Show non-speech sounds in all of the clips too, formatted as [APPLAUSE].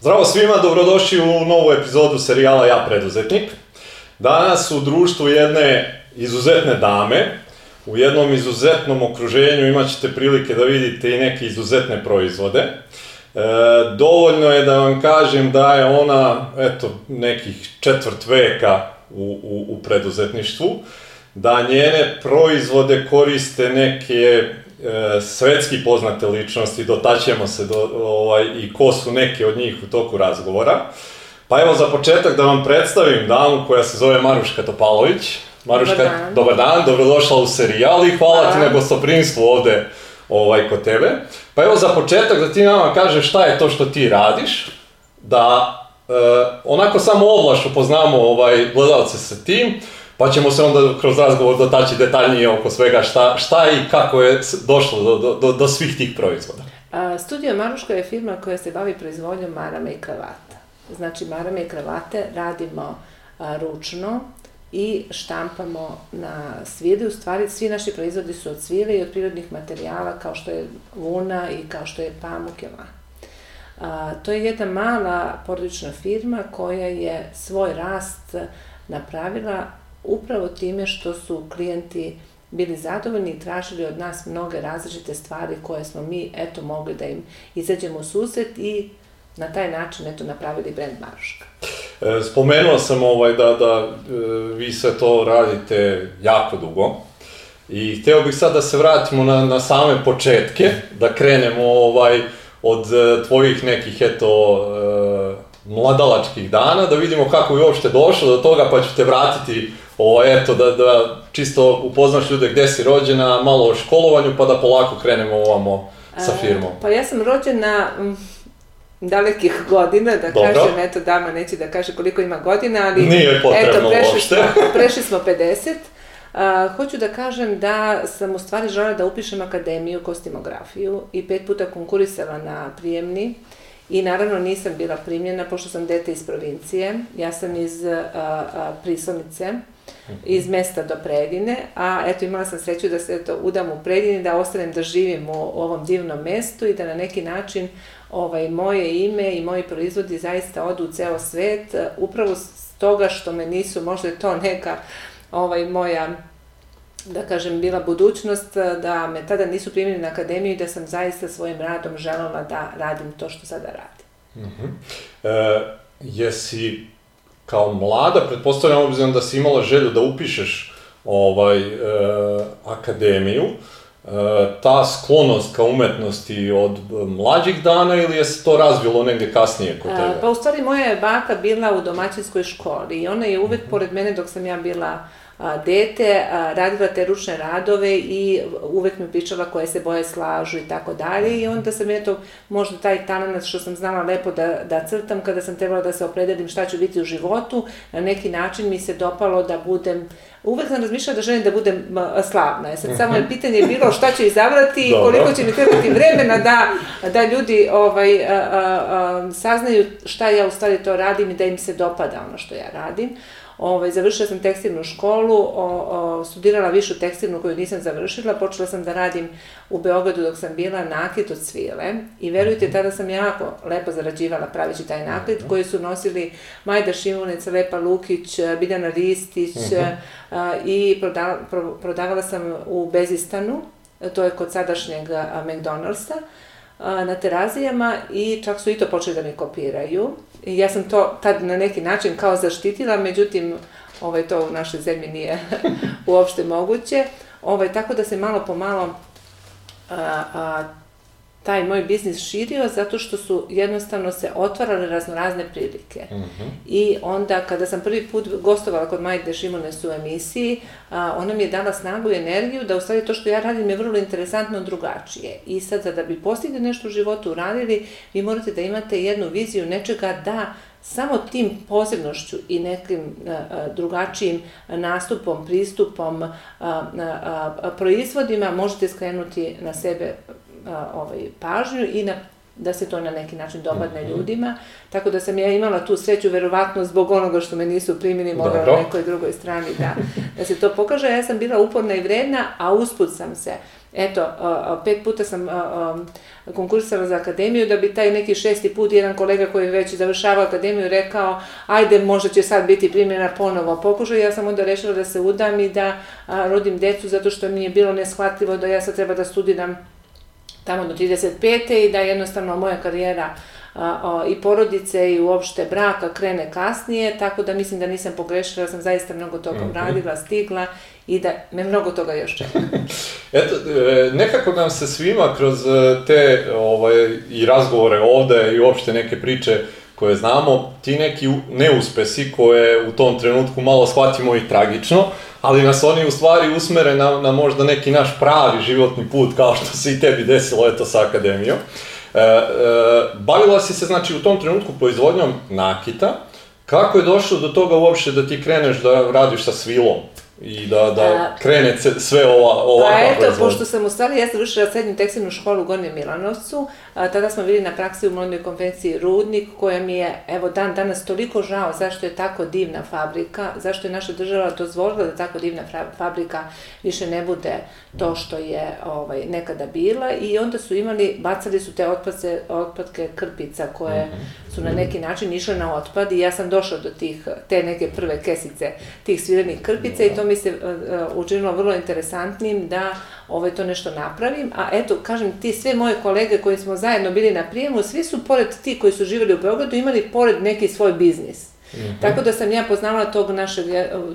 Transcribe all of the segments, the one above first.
Zdravo svima, dobrodošli u novu epizodu serijala Ja preduzetnik. Danas u društvu jedne izuzetne dame, u jednom izuzetnom okruženju imat ćete prilike da vidite i neke izuzetne proizvode. E, dovoljno je da vam kažem da je ona, eto, nekih četvrt veka u, u, u preduzetništvu, da njene proizvode koriste neke e, svetski poznate ličnosti, dotaćemo se do, ovaj, i ko su neke od njih u toku razgovora. Pa evo za početak da vam predstavim damu koja se zove Maruška Topalović. Maruška, Dobar dan. dobar dan, dobrodošla u serijal i hvala ti na gostoprinstvu ovde ovaj, kod tebe. Pa evo za početak da ti nama kažeš šta je to što ti radiš, da e, onako samo ovlaš upoznamo ovaj, gledalce sa tim, pa ćemo se onda kroz razgovor dotaći detaljnije oko svega šta, šta i kako je došlo do, do, do, svih tih proizvoda. A, Studio Maruška je firma koja se bavi proizvodnjom marame i kravata. Znači, marame i kravate radimo a, ručno i štampamo na svile. U stvari, svi naši proizvodi su od svile i od prirodnih materijala kao što je vuna i kao što je pamuk i. A, to je jedna mala porodična firma koja je svoj rast napravila upravo time što su klijenti bili zadovoljni i tražili od nas mnoge različite stvari koje smo mi, eto, mogli da im izađemo u susret i na taj način, eto, napravili brand Maruška. E, spomenuo sam ovaj da, da e, vi sve to radite jako dugo i hteo bih sad da se vratimo na, na same početke, da krenemo ovaj od e, tvojih nekih eto mladalačkih dana, da vidimo kako je uopšte došlo do toga, pa ću te vratiti ovaj, eto, da, da čisto upoznaš ljude gde si rođena, malo o školovanju, pa da polako krenemo ovamo sa firmom. Pa ja sam rođena mm, dalekih godina, da Dobro. kažem, eto dama neće da kaže koliko ima godina, ali Nije potrebno eto, prešli uopšte. smo, prešli smo 50. [LAUGHS] A, hoću da kažem da sam u stvari želela da upišem akademiju kostimografiju i pet puta konkurisala na prijemni i naravno nisam bila primljena pošto sam dete iz provincije. Ja sam iz a, a, Prisonice, iz mesta do Predine, a eto imala sam sreću da se eto udam u Predini, da ostanem da živim u ovom divnom mestu i da na neki način ovaj, moje ime i moji proizvodi zaista odu u ceo svet, upravo s toga što me nisu, možda je to neka ovaj, moja da kažem, bila budućnost, da me tada nisu primili na akademiju i da sam zaista svojim radom želela da radim to što sada radim. E, jesi kao mlada, pretpostavljam obzirom da si imala želju da upišeš ovaj, e, akademiju, e, ta sklonost ka umetnosti od mlađih dana ili je se to razvilo negde kasnije kod A, tebe? Pa u stvari moja je baka bila u domaćinskoj školi i ona je uvek pored mene dok sam ja bila a, dete, a, radila te ručne radove i uvek mi pričala koje se boje slažu i tako dalje i onda sam eto možda taj talent što sam znala lepo da, da crtam kada sam trebala da se opredelim šta ću biti u životu, na neki način mi se dopalo da budem Uvek sam razmišljala da želim da budem slavna. Sad samo je pitanje bilo šta ću izabrati i koliko će mi trebati vremena da, da ljudi ovaj, a, a, a, saznaju šta ja u stvari to radim i da im se dopada ono što ja radim. Ovaj, završila sam tekstilnu školu, o, o, studirala višu tekstilnu koju nisam završila, počela sam da radim u Beogradu dok sam bila nakit od svile. I verujte, tada sam jako lepo zarađivala praveći taj nakit koji su nosili Majda Šimunec, Lepa Lukić, Biljana Ristić a, i prodala, pro, prodavala sam u Bezistanu, to je kod sadašnjeg McDonald'sa, na terazijama i čak su i to počeli da mi kopiraju. I ja sam to tad na neki način kao zaštitila, međutim, ovaj, to u našoj zemlji nije [LAUGHS] uopšte moguće. Ovaj, tako da se malo po malo a, a, taj moj biznis širio zato što su jednostavno se otvarale raznorazne prilike. I onda kada sam prvi put gostovala kod Majde Šimones u emisiji, a, ona mi je dala snagu i energiju da u stvari to što ja radim je vrlo interesantno drugačije. I sad da bi postigli nešto u životu uradili, vi morate da imate jednu viziju nečega da samo tim posebnošću i nekim drugačijim nastupom, pristupom, proizvodima možete skrenuti na sebe a, ovaj, pažnju i na da se to na neki način dopadne ljudima. Tako da sam ja imala tu sreću, verovatno zbog onoga što me nisu primili možda na nekoj drugoj strani, da, da se to pokaže. Ja sam bila uporna i vredna, a usput sam se Eto, pet puta sam konkursala za akademiju, da bi taj neki šesti put jedan kolega koji već završavao akademiju rekao ajde možda će sad biti primjena ponovo pokušaj. Ja sam onda rešila da se udam i da rodim decu zato što mi je bilo neshvatljivo da ja sad treba da studiram tamo do 35. i da jednostavno moja karijera i porodice i uopšte braka krene kasnije, tako da mislim da nisam pogrešila, da sam zaista mnogo toga mhm. uradila, stigla i da me mnogo toga još čeka. [LAUGHS] Eto, e, nekako nam se svima kroz e, te ovaj, i razgovore ovde i uopšte neke priče koje znamo, ti neki neuspesi koje u tom trenutku malo shvatimo i tragično, ali nas oni u stvari usmere na, na možda neki naš pravi životni put, kao što se i tebi desilo eto sa akademijom. E, e, bavila si se, znači, u tom trenutku proizvodnjom nakita. Kako je došlo do toga uopšte da ti kreneš da radiš sa svilom? i da, da krene sve ova, ovakva Pa eto, pošto sam u stvari, ja sam vršila srednju tekstilnu školu u Gornjem Milanovcu, tada smo bili na praksi u modnoj konvenciji Rudnik, koja mi je, evo, dan danas toliko žao zašto je tako divna fabrika, zašto je naša država dozvolila da tako divna fabrika više ne bude to što je ovaj, nekada bila i onda su imali, bacali su te otpadce, otpadke krpica koje -hmm. su na neki način išle na otpad i ja sam došla do tih, te neke prve kesice tih svirenih krpica i to mi se uh, učinilo vrlo interesantnim da ovaj, to nešto napravim, a eto, kažem, ti sve moje kolege koji smo zajedno bili na prijemu, svi su pored ti koji su živjeli u Beogradu imali pored neki svoj biznis. Mm -hmm. Tako da sam ja poznala tog našeg,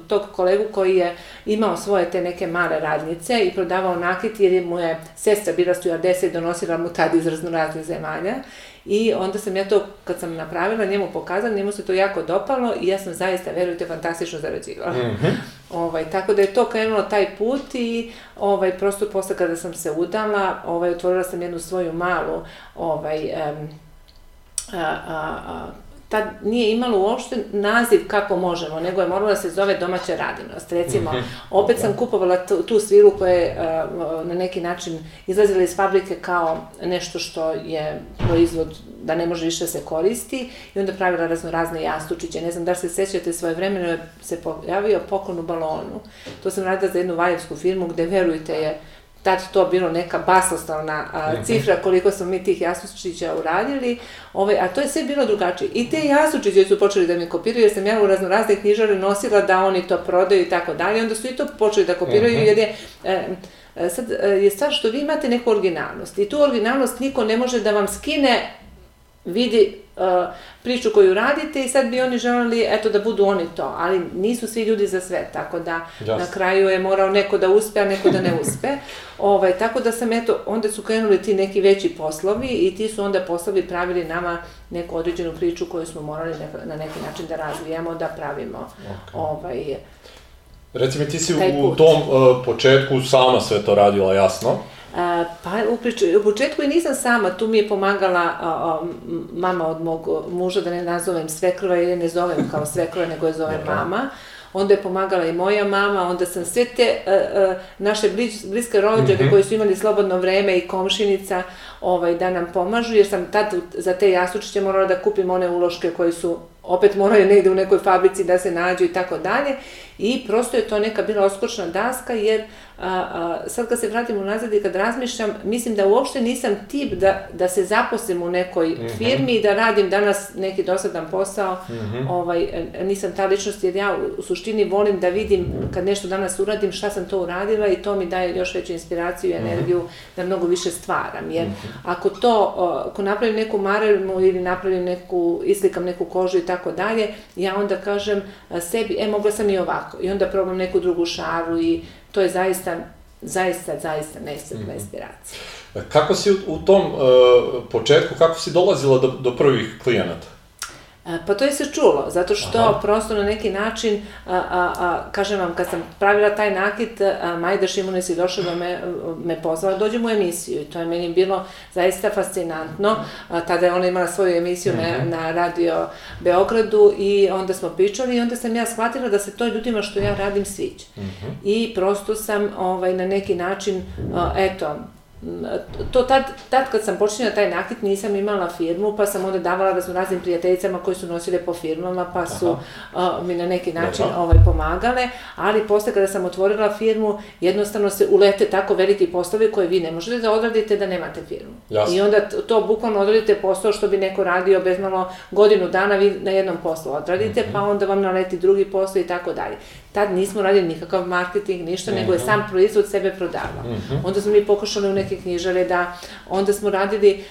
tog kolegu koji je imao svoje te neke male radnice i prodavao nakit jer je mu je sestra bila stujardesa i donosila mu tad iz raznoraznih zemalja. I onda sam ja to, kad sam napravila, njemu pokazala, njemu se to jako dopalo i ja sam zaista, verujte, fantastično zarađivala. Mm -hmm. Ovaj, tako da je to krenulo taj put i ovaj, prosto posle kada sam se udala, ovaj, otvorila sam jednu svoju malu ovaj, um, a, a, a, tad nije imalo uopšte naziv kako možemo, nego je moralo da se zove domaća radinost. Recimo, mhm. opet sam kupovala tu, tu svilu koja je uh, na neki način izlazila iz fabrike kao nešto što je proizvod da ne može više se koristi i onda pravila razno razne jastučiće. Ne znam da se sećate svoje vremeno se pojavio poklon u balonu. To sam radila za jednu valjevsku firmu gde, verujte, je tad to bilo neka basostalna a, mhm. cifra koliko smo mi tih jastučića uradili, ovaj, a to je sve bilo drugačije. I te jastučiće su počeli da mi kopiraju, jer sam ja u raznorazne knjižare nosila da oni to prodaju i tako dalje, onda su i to počeli da kopiraju, mhm. jer je... E, sad je stvar što vi imate neku originalnost i tu originalnost niko ne može da vam skine vidi priču koju radite i sad bi oni želeli eto da budu oni to, ali nisu svi ljudi za sve, tako da Just. na kraju je morao neko da uspe, a neko da ne uspe. [LAUGHS] ovaj, tako da sam eto, onda su krenuli ti neki veći poslovi i ti su onda poslovi pravili nama neku određenu priču koju smo morali neka, na neki način da razvijamo, da pravimo okay. ovaj, Reci mi, ti si u tom uh, početku sama sve to radila, jasno? Pa u, prič, u početku i nisam sama, tu mi je pomagala a, a, mama od mog muža, da ne nazovem svekrva, jer ne zovem kao svekrva, nego je zovem mama. Onda je pomagala i moja mama, onda sam sve te a, a, naše bliz, bliske rođake mm -hmm. koji su imali slobodno vreme i komšinica ovaj, da nam pomažu, jer sam tad za te jastučiće morala da kupim one uloške koji su opet moraju negde u nekoj fabrici da se nađu i tako dalje. I prosto je to neka bila oskočna daska, jer a, a, sad kad se vratim unazad i kad razmišljam, mislim da uopšte nisam tip da, da se zaposlim u nekoj mm -hmm. firmi i da radim danas neki dosadan posao. Mm -hmm. ovaj, nisam ta ličnost jer ja u, u suštini volim da vidim kad nešto danas uradim šta sam to uradila i to mi daje još veću inspiraciju i mhm. energiju mm -hmm. da mnogo više stvaram. Jer mm -hmm. ako to, ako napravim neku marelmu ili napravim neku, islikam neku kožu i tako dalje, ja onda kažem sebi, e, mogla sam i ovako. I onda probam neku drugu šaru i to je zaista, zaista, zaista nesretna -hmm. inspiracija. Kako si u, u tom uh, početku, kako si dolazila do, do prvih klijenata? E, pa to je se čulo, zato što Aha. prosto na neki način, a, a, a, kažem vam, kad sam pravila taj nakit, a, Majda Šimunes je došla da me, me pozvala, dođem u emisiju i to je meni bilo zaista fascinantno. A, tada je ona imala svoju emisiju na, mhm. na radio Beogradu i onda smo pričali i onda sam ja shvatila da se to ljudima što ja radim sviđa. Mhm. I prosto sam ovaj, na neki način, a, eto, to tad, tad kad sam počinjala taj nakit nisam imala firmu, pa sam onda davala razno raznim prijateljicama koji su nosile po firmama, pa su uh, mi na neki način Aha. ovaj, pomagale, ali posle kada sam otvorila firmu, jednostavno se ulete tako veliki poslovi koje vi ne možete da odradite da nemate firmu. Jasne. I onda to bukvalno odradite posao što bi neko radio bez malo godinu dana, vi na jednom poslu odradite, mm -hmm. pa onda vam naleti drugi posao i tako dalje. Tad nismo radili nikakav marketing, ništa, mm -hmm. nego je mhm. sam proizvod sebe prodavao. Mm -hmm. Onda smo mi pokušali u neke knjižare da, onda smo radili,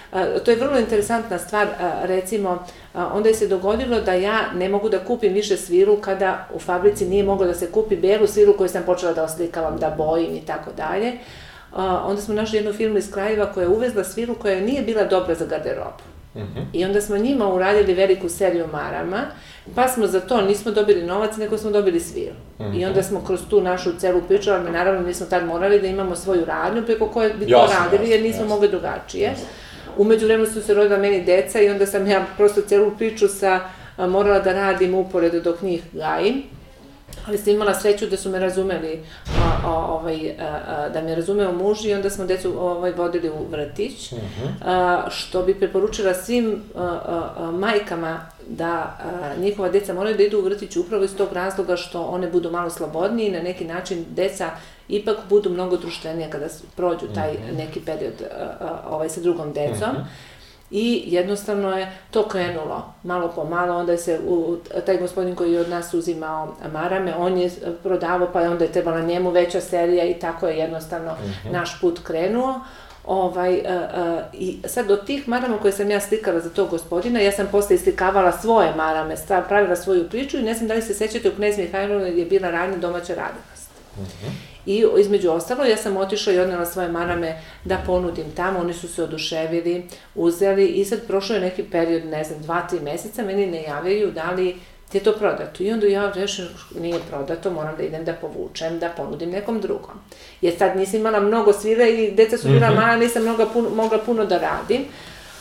to je vrlo interesantna stvar, recimo, onda je se dogodilo da ja ne mogu da kupim više svilu kada u fabrici nije moglo da se kupi belu svilu koju sam počela da oslikavam, da bojim i tako dalje. Onda smo našli jednu firmu iz Krajeva koja je uvezla svilu koja nije bila dobra za garderobu. Mm -hmm. I onda smo njima uradili veliku seriju marama, pa smo za to nismo dobili novac, nego smo dobili sviru. Mm -hmm. I onda smo kroz tu našu celu priču, ali naravno mi smo tad morali da imamo svoju radnju preko koje bi jasne, to radili, jer nismo jasne. mogli drugačije. Jasne. Umeđu vremenu su se rodila meni deca i onda sam ja prosto celu priču sa, morala da radim uporedo dok njih gajim ali sam imala sreću da su me razumeli, a, a, ovaj, a, a, da me razumeo muž i onda smo decu ovaj, vodili u vrtić, uh mhm. -huh. a, što bi preporučila svim a, a, a, majkama da a, njihova deca moraju da idu u vrtić upravo iz tog razloga što one budu malo slobodnije i na neki način deca ipak budu mnogo društvenije kada prođu taj uh mhm. -huh. neki period a, a, ovaj, sa drugom decom. Uh mhm. -huh I jednostavno je to krenulo, malo po malo, onda je se u, taj gospodin koji je od nas uzimao marame, on je prodavao, pa onda je trebala njemu veća serija i tako je jednostavno uh mhm. -huh. naš put krenuo. Ovaj, uh, uh, I sad od tih marama koje sam ja slikala za tog gospodina, ja sam posle islikavala svoje marame, stav, pravila svoju priču i ne znam da li se sećate u Knez Mihajlovu je bila radnja domaća radost. Uh mhm. I između ostalo, ja sam otišla i odnela svoje marame da ponudim tamo, oni su se oduševili, uzeli i sad prošlo je neki period, ne znam, dva, tri meseca, meni ne javljaju da li ti je to prodato. I onda ja rešim, nije prodato, moram da idem da povučem, da ponudim nekom drugom. Jer sad nisam imala mnogo svile i deca su bila mm -hmm. mala, nisam mnoga puno, mogla puno da radim.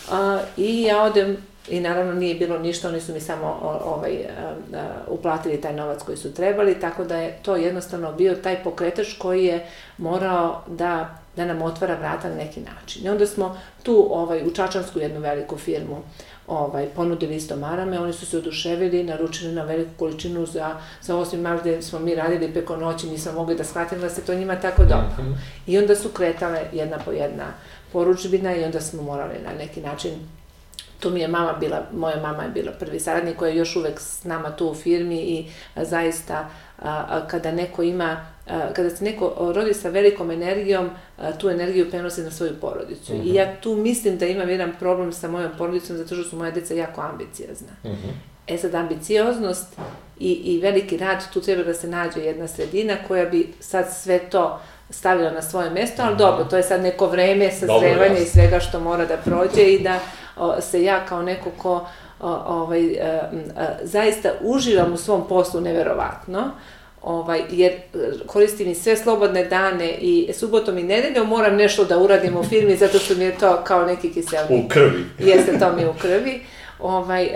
Uh, I ja odem I naravno nije bilo ništa, oni su mi samo ovaj, uplatili taj novac koji su trebali, tako da je to jednostavno bio taj pokretač koji je morao da, da nam otvara vrata na neki način. I onda smo tu ovaj, u Čačansku jednu veliku firmu ovaj, ponudili isto marame, oni su se oduševili, naručili na veliku količinu za, za 8 mar gde smo mi radili preko noći, nisam mogli da shvatim da se to njima tako dobro. Mm -hmm. I onda su kretale jedna po jedna poručbina i onda smo morali na neki način tu mi je mama bila, moja mama je bila prvi saradnik koja je još uvek s nama tu u firmi i a, zaista a, a, kada neko ima, a, kada se neko rodi sa velikom energijom, a, tu energiju prenosi na svoju porodicu. Mm -hmm. I ja tu mislim da imam jedan problem sa mojom porodicom zato što su moja deca jako ambiciozna. Mm -hmm. E sad, ambicioznost i, i veliki rad, tu treba da se nađe jedna sredina koja bi sad sve to stavila na svoje mesto, ali dobro, to je sad neko vreme sazrevanja i svega što mora da prođe i da se ja kao neko ko ovaj, e, e, zaista uživam u svom poslu neverovatno, ovaj, jer e, koristim i sve slobodne dane i subotom i nedeljom moram nešto da uradim u firmi zato što mi je to kao neki kiselnik. U krvi. Jeste, to mi je u krvi. Ovaj,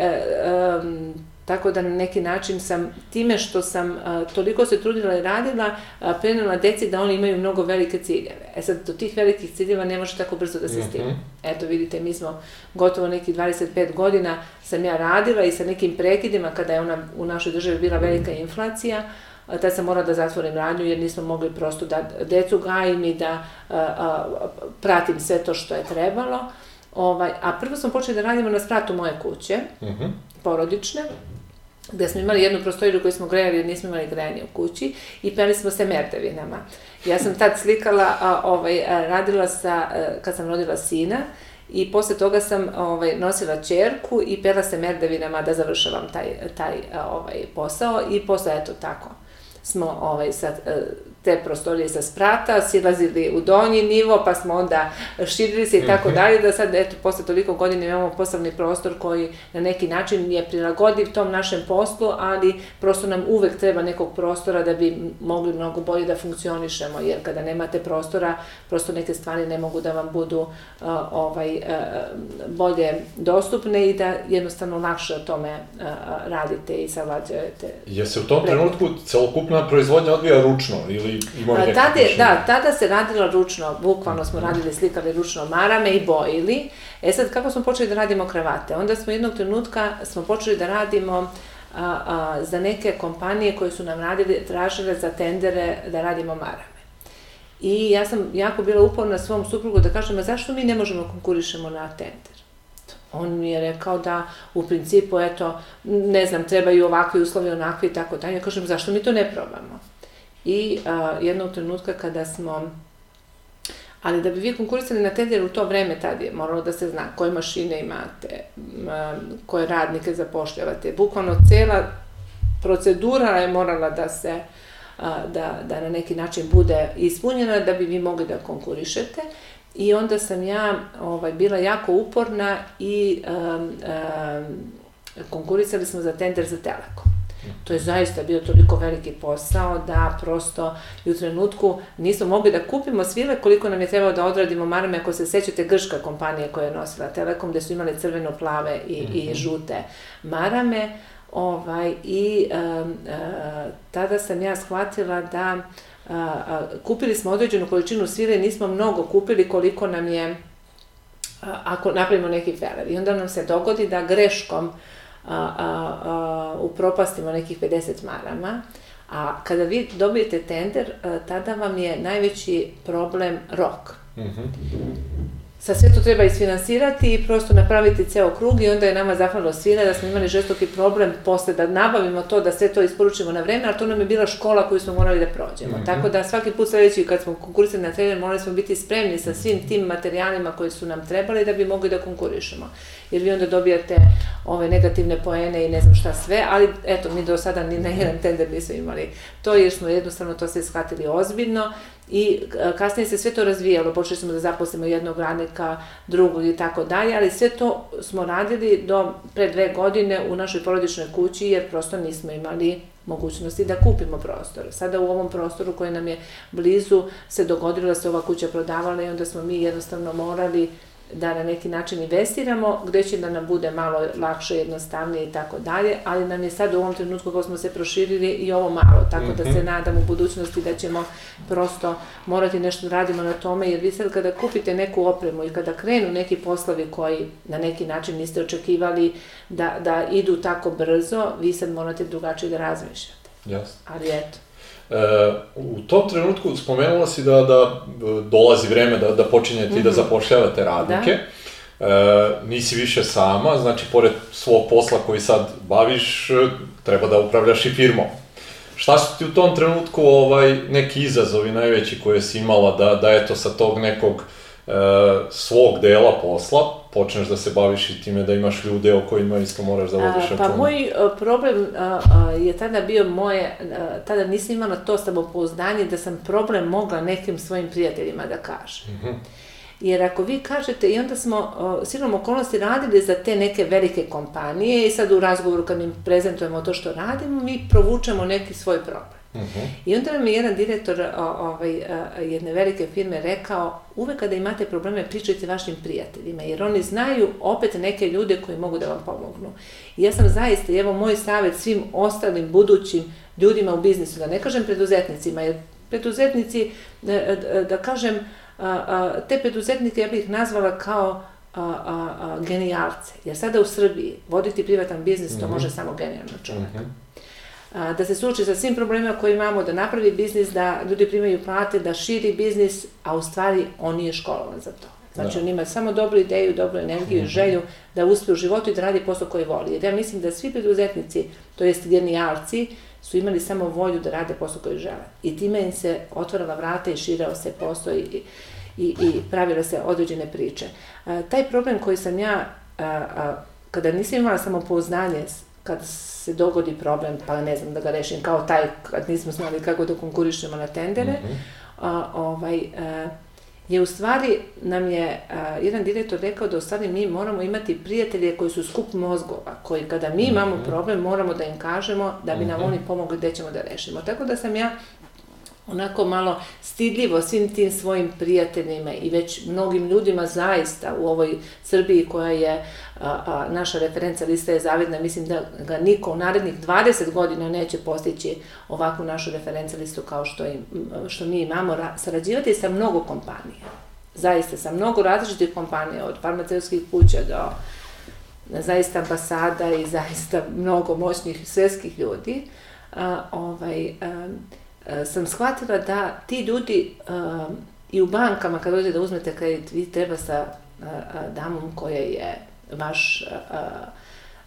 um, Tako da na neki način sam, time što sam a, toliko se trudila i radila, a, prenela deci da oni imaju mnogo velike ciljeve. E sad, do tih velikih ciljeva ne može tako brzo da se stigne. Mm -hmm. Eto, vidite, mi smo gotovo nekih 25 godina sam ja radila i sa nekim prekidima kada je ona u našoj državi bila velika inflacija, a, tad sam morala da zatvorim radnju jer nismo mogli prosto da decu gajim i da a, a, pratim sve to što je trebalo. Ovaj, a prvo smo počeli da radimo na spratu moje kuće, mm -hmm. Porodične, gde smo imali jednu prostoriju koju smo grejali jer nismo imali grejanje u kući i peli smo se merdevinama. Ja sam tad slikala, a, ovaj, a, radila sa, a, kad sam rodila sina, i posle toga sam ovaj, nosila čerku i pela se merdevinama da završavam taj, taj ovaj, posao i posle eto tako smo ovaj, sa, te prostorije sa sprata, silazili u donji nivo, pa smo onda širili se i tako mhm. dalje, da sad, eto, posle toliko godina imamo poslovni prostor koji na neki način je prilagodiv tom našem poslu, ali prosto nam uvek treba nekog prostora da bi mogli mnogo bolje da funkcionišemo, jer kada nemate prostora, prosto neke stvari ne mogu da vam budu uh, ovaj, uh, bolje dostupne i da jednostavno lakše o tome uh, radite i savlađujete. Je se u tom trenutku celokupna proizvodnja odvija ručno ili i imali neke Tada, je- da, tada se radilo ručno, bukvalno smo radili, slikali ručno marame i bojili. E sad, kako smo počeli da radimo kravate? Onda smo jednog trenutka smo počeli da radimo a, a, za neke kompanije koje su nam radili, tražile za tendere da radimo marame. I ja sam jako bila uporna svom suprugu da kažem, a zašto mi ne možemo konkurišemo na tender? On mi je rekao da u principu, eto, ne znam, trebaju ovakvi uslovi, onakvi i tako dalje. Ja kažem, zašto mi to ne probamo? I a, jednog trenutka kada smo Ali da bi vi konkurisali na tender u to vreme tad je moralo da se zna koje mašine imate, koje radnike zapošljavate. Bukvalno cela procedura je morala da se da, da na neki način bude ispunjena da bi vi mogli da konkurišete. I onda sam ja ovaj, bila jako uporna i um, um, konkurisali smo za tender za Telekom. To je zaista bio toliko veliki posao da prosto i u trenutku nismo mogli da kupimo svile koliko nam je trebalo da odradimo marame, ako se sećate grška kompanija koja je nosila Telekom, gde su imali crveno-plave i, i žute marame. Ovaj, I um, uh, tada sam ja shvatila da a, kupili smo određenu količinu svile, nismo mnogo kupili koliko nam je ako napravimo neki feler. I onda nam se dogodi da greškom a, a, a, upropastimo nekih 50 marama, a kada vi dobijete tender, tada vam je najveći problem rok. Mhm. Sa sve to treba isfinansirati i prosto napraviti ceo krug i onda je nama zahvalilo svina da smo imali žestoki problem posle da nabavimo to, da sve to isporučimo na vreme, ali to nam je bila škola koju smo morali da prođemo. Mhm. Tako da svaki put sledeći kad smo konkurisali na trener morali smo biti spremni sa svim tim materijalima koji su nam trebali da bi mogli da konkurišemo. Jer vi onda dobijate ove negativne poene i ne znam šta sve, ali eto, mi do sada ni na jedan tender nismo imali to jer smo jednostavno to sve shvatili ozbiljno i kasnije se sve to razvijalo, počeli smo da zaposlimo jednog radnika, drugog i tako dalje, ali sve to smo radili do pre dve godine u našoj porodičnoj kući jer prosto nismo imali mogućnosti da kupimo prostor. Sada u ovom prostoru koji nam je blizu se dogodilo da se ova kuća prodavala i onda smo mi jednostavno morali da na neki način investiramo, gde će da nam bude malo lakše, jednostavnije i tako dalje, ali nam je sad u ovom trenutku kako smo se proširili i ovo malo, tako da se nadam u budućnosti da ćemo prosto morati nešto da radimo na tome, jer vi sad kada kupite neku opremu i kada krenu neki poslovi koji na neki način niste očekivali da, da idu tako brzo, vi sad morate drugačije da razmišljate. Jasno. Ali eto. E, u tom trenutku spomenula si da, da e, dolazi vreme da, da počinjete i da zapošljavate radnike. E, nisi više sama, znači pored svog posla koji sad baviš, e, treba da upravljaš i firmom. Šta su ti u tom trenutku ovaj, neki izazovi najveći koje si imala da, da eto sa tog nekog e, svog dela posla počneš da se baviš i time da imaš ljude o kojima isto moraš da vodiš A, računa? Pa moj a, problem a, a, je tada bio moje, a, tada nisam imala to samopouzdanje da sam problem mogla nekim svojim prijateljima da kažem. Jer ako vi kažete, i onda smo o, silom okolnosti radili za te neke velike kompanije i sad u razgovoru kad im prezentujemo to što radimo, mi provučemo neki svoj problem. I onda nam je jedan direktor o, ovaj, a, jedne velike firme rekao, uvek kada imate probleme pričajte vašim prijateljima, jer oni znaju opet neke ljude koji mogu da vam pomognu. I ja sam zaista, evo moj savjet svim ostalim budućim ljudima u biznisu, da ne kažem preduzetnicima, jer preduzetnici, e, e, da kažem, te preduzetnike ja bih nazvala kao a, a, a, genijalce. Jer sada u Srbiji voditi privatan biznis to može samo genijalno čovjek. A, da se suoči sa svim problemima koje imamo, da napravi biznis, da ljudi primaju plate, da širi biznis, a u stvari on nije školovan za to. Znači, Da. on ima samo dobru ideju, dobru energiju i želju da uspe u životu i da radi posao koji voli. Jer ja mislim da svi preduzetnici, to jest genijalci, su imali samo volju da rade posao koji žele. I time im se otvarala vrata i širao se posao i, i, i pravile se određene priče. A, taj problem koji sam ja, a, a, kada nisam imala samopouznanje, s- kad se dogodi problem, pa ne znam da ga rešim kao taj, kad nismo znali kako da konkurišemo na tendere, a, ovaj, a, je u stvari nam je a, jedan direktor rekao da u stvari mi moramo imati prijatelje koji su skup mozgova, koji kada mi imamo problem moramo da im kažemo da bi nam oni pomogli gde ćemo da rešimo. Tako da sam ja onako malo stidljivo svim tim svojim prijateljima i već mnogim ljudima zaista u ovoj Srbiji koja je a, a, naša referenca lista je zavidna, mislim da ga niko u narednih 20 godina neće postići ovakvu našu referenca listu kao što, im, što mi imamo, sarađivati sa mnogo kompanija. Zaista, sa mnogo različitih kompanija, od farmaceutskih kuća do zaista ambasada i zaista mnogo moćnih svetskih ljudi. A, ovaj, a, sam shvatila da ti ljudi uh, i u bankama kad dođete da uzmete kredit, vi treba sa uh, damom koja je vaš, uh,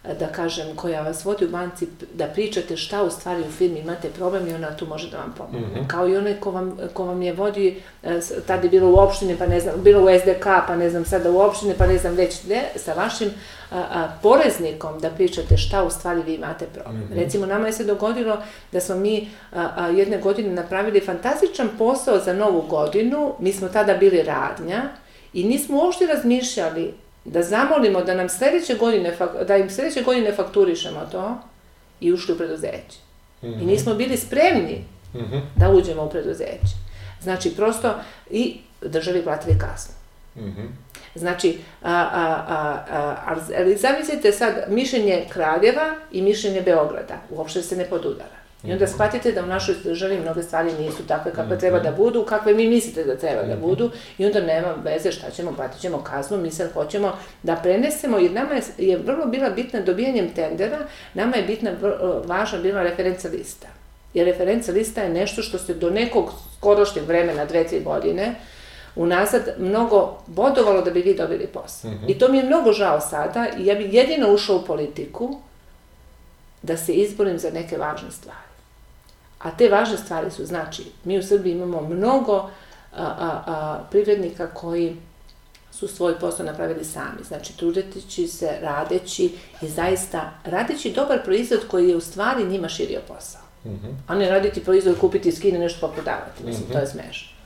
da kažem, koja vas vodi u banci, da pričate šta u stvari u firmi imate problem i ona tu može da vam pomogne. Mm -hmm. Kao i onaj ko vam, ko vam je vodi, tad je bilo u opštini, pa ne znam, bilo u SDK, pa ne znam sada u opštini, pa ne znam već gde, sa vašim a, a, poreznikom da pričate šta u stvari vi imate problem. Mm -hmm. Recimo, nama je se dogodilo da smo mi a, a, jedne godine napravili fantastičan posao za novu godinu, mi smo tada bili radnja i nismo uopšte razmišljali da zamolimo da nam sledeće godine, da im sledeće godine fakturišemo to i ušli u preduzeće. Mm -hmm. I mhm. nismo bili spremni mm -hmm. da uđemo u preduzeće. Znači, prosto i državi platili kasno. Mm -hmm. Znači, a, a, a, a, ali zamislite sad mišljenje Kraljeva i mišljenje Beograda, uopšte se ne podudara. I onda mhm. shvatite da u našoj državi mnoge stvari nisu takve kakve mhm. treba da budu, kakve mi mislite da treba da mhm. budu i onda nema veze šta ćemo, platit ćemo kaznu, mi sad hoćemo da prenesemo, jer nama je, je vrlo bila bitna dobijanjem tendera, nama je bitna, važna bila referenca lista. Jer referenca lista je nešto što se do nekog skorošnjeg vremena, dve, tri godine, unazad mnogo bodovalo da bi vi dobili posao. Mm -hmm. I to mi je mnogo žao sada i ja bih jedino ušao u politiku da se izborim za neke važne stvari. A te važne stvari su, znači, mi u Srbiji imamo mnogo a, a, a, privrednika koji su svoj posao napravili sami. Znači, trudeći se, radeći i zaista radeći dobar proizvod koji je u stvari njima širio posao. Mm -hmm. A ne raditi proizvod, kupiti iz Kine, nešto pa prodavati. Mislim, mm -hmm. to je smešno.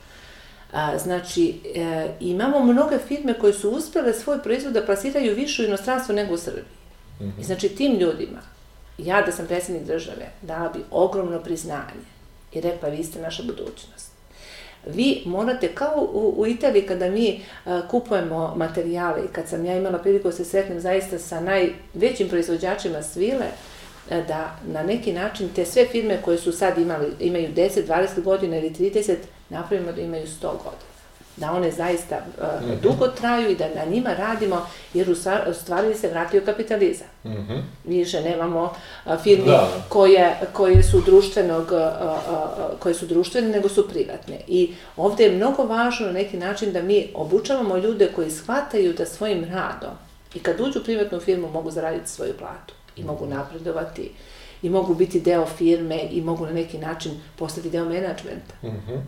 A, znači, e, imamo mnoge firme koje su uspele svoj proizvod da plasiraju više u inostranstvo nego u Srbiji. Mm -hmm. I znači, tim ljudima, ja da sam predsjednik države, dala bi ogromno priznanje i rekla, vi ste naša budućnost. Vi morate, kao u, u Italiji kada mi a, kupujemo materijale i kad sam ja imala priliku da se sretnem zaista sa najvećim proizvođačima svile, da na neki način te sve firme koje su sad imali, imaju 10, 20 godina ili 30, napravimo da imaju 100 godina. Da one zaista uh, mm -hmm. dugo traju i da na njima radimo, jer u stvari se vratio kapitalizam. Mm -hmm. Više nemamo uh, firmi da. koje, koje su društvenog, uh, koje su društvene, nego su privatne. I ovde je mnogo važno na neki način da mi obučavamo ljude koji shvataju da svojim radom i kad uđu u privatnu firmu mogu zaraditi svoju platu i mogu napredovati i mogu biti deo firme i mogu na neki način postati deo menadžmenta. Mm -hmm.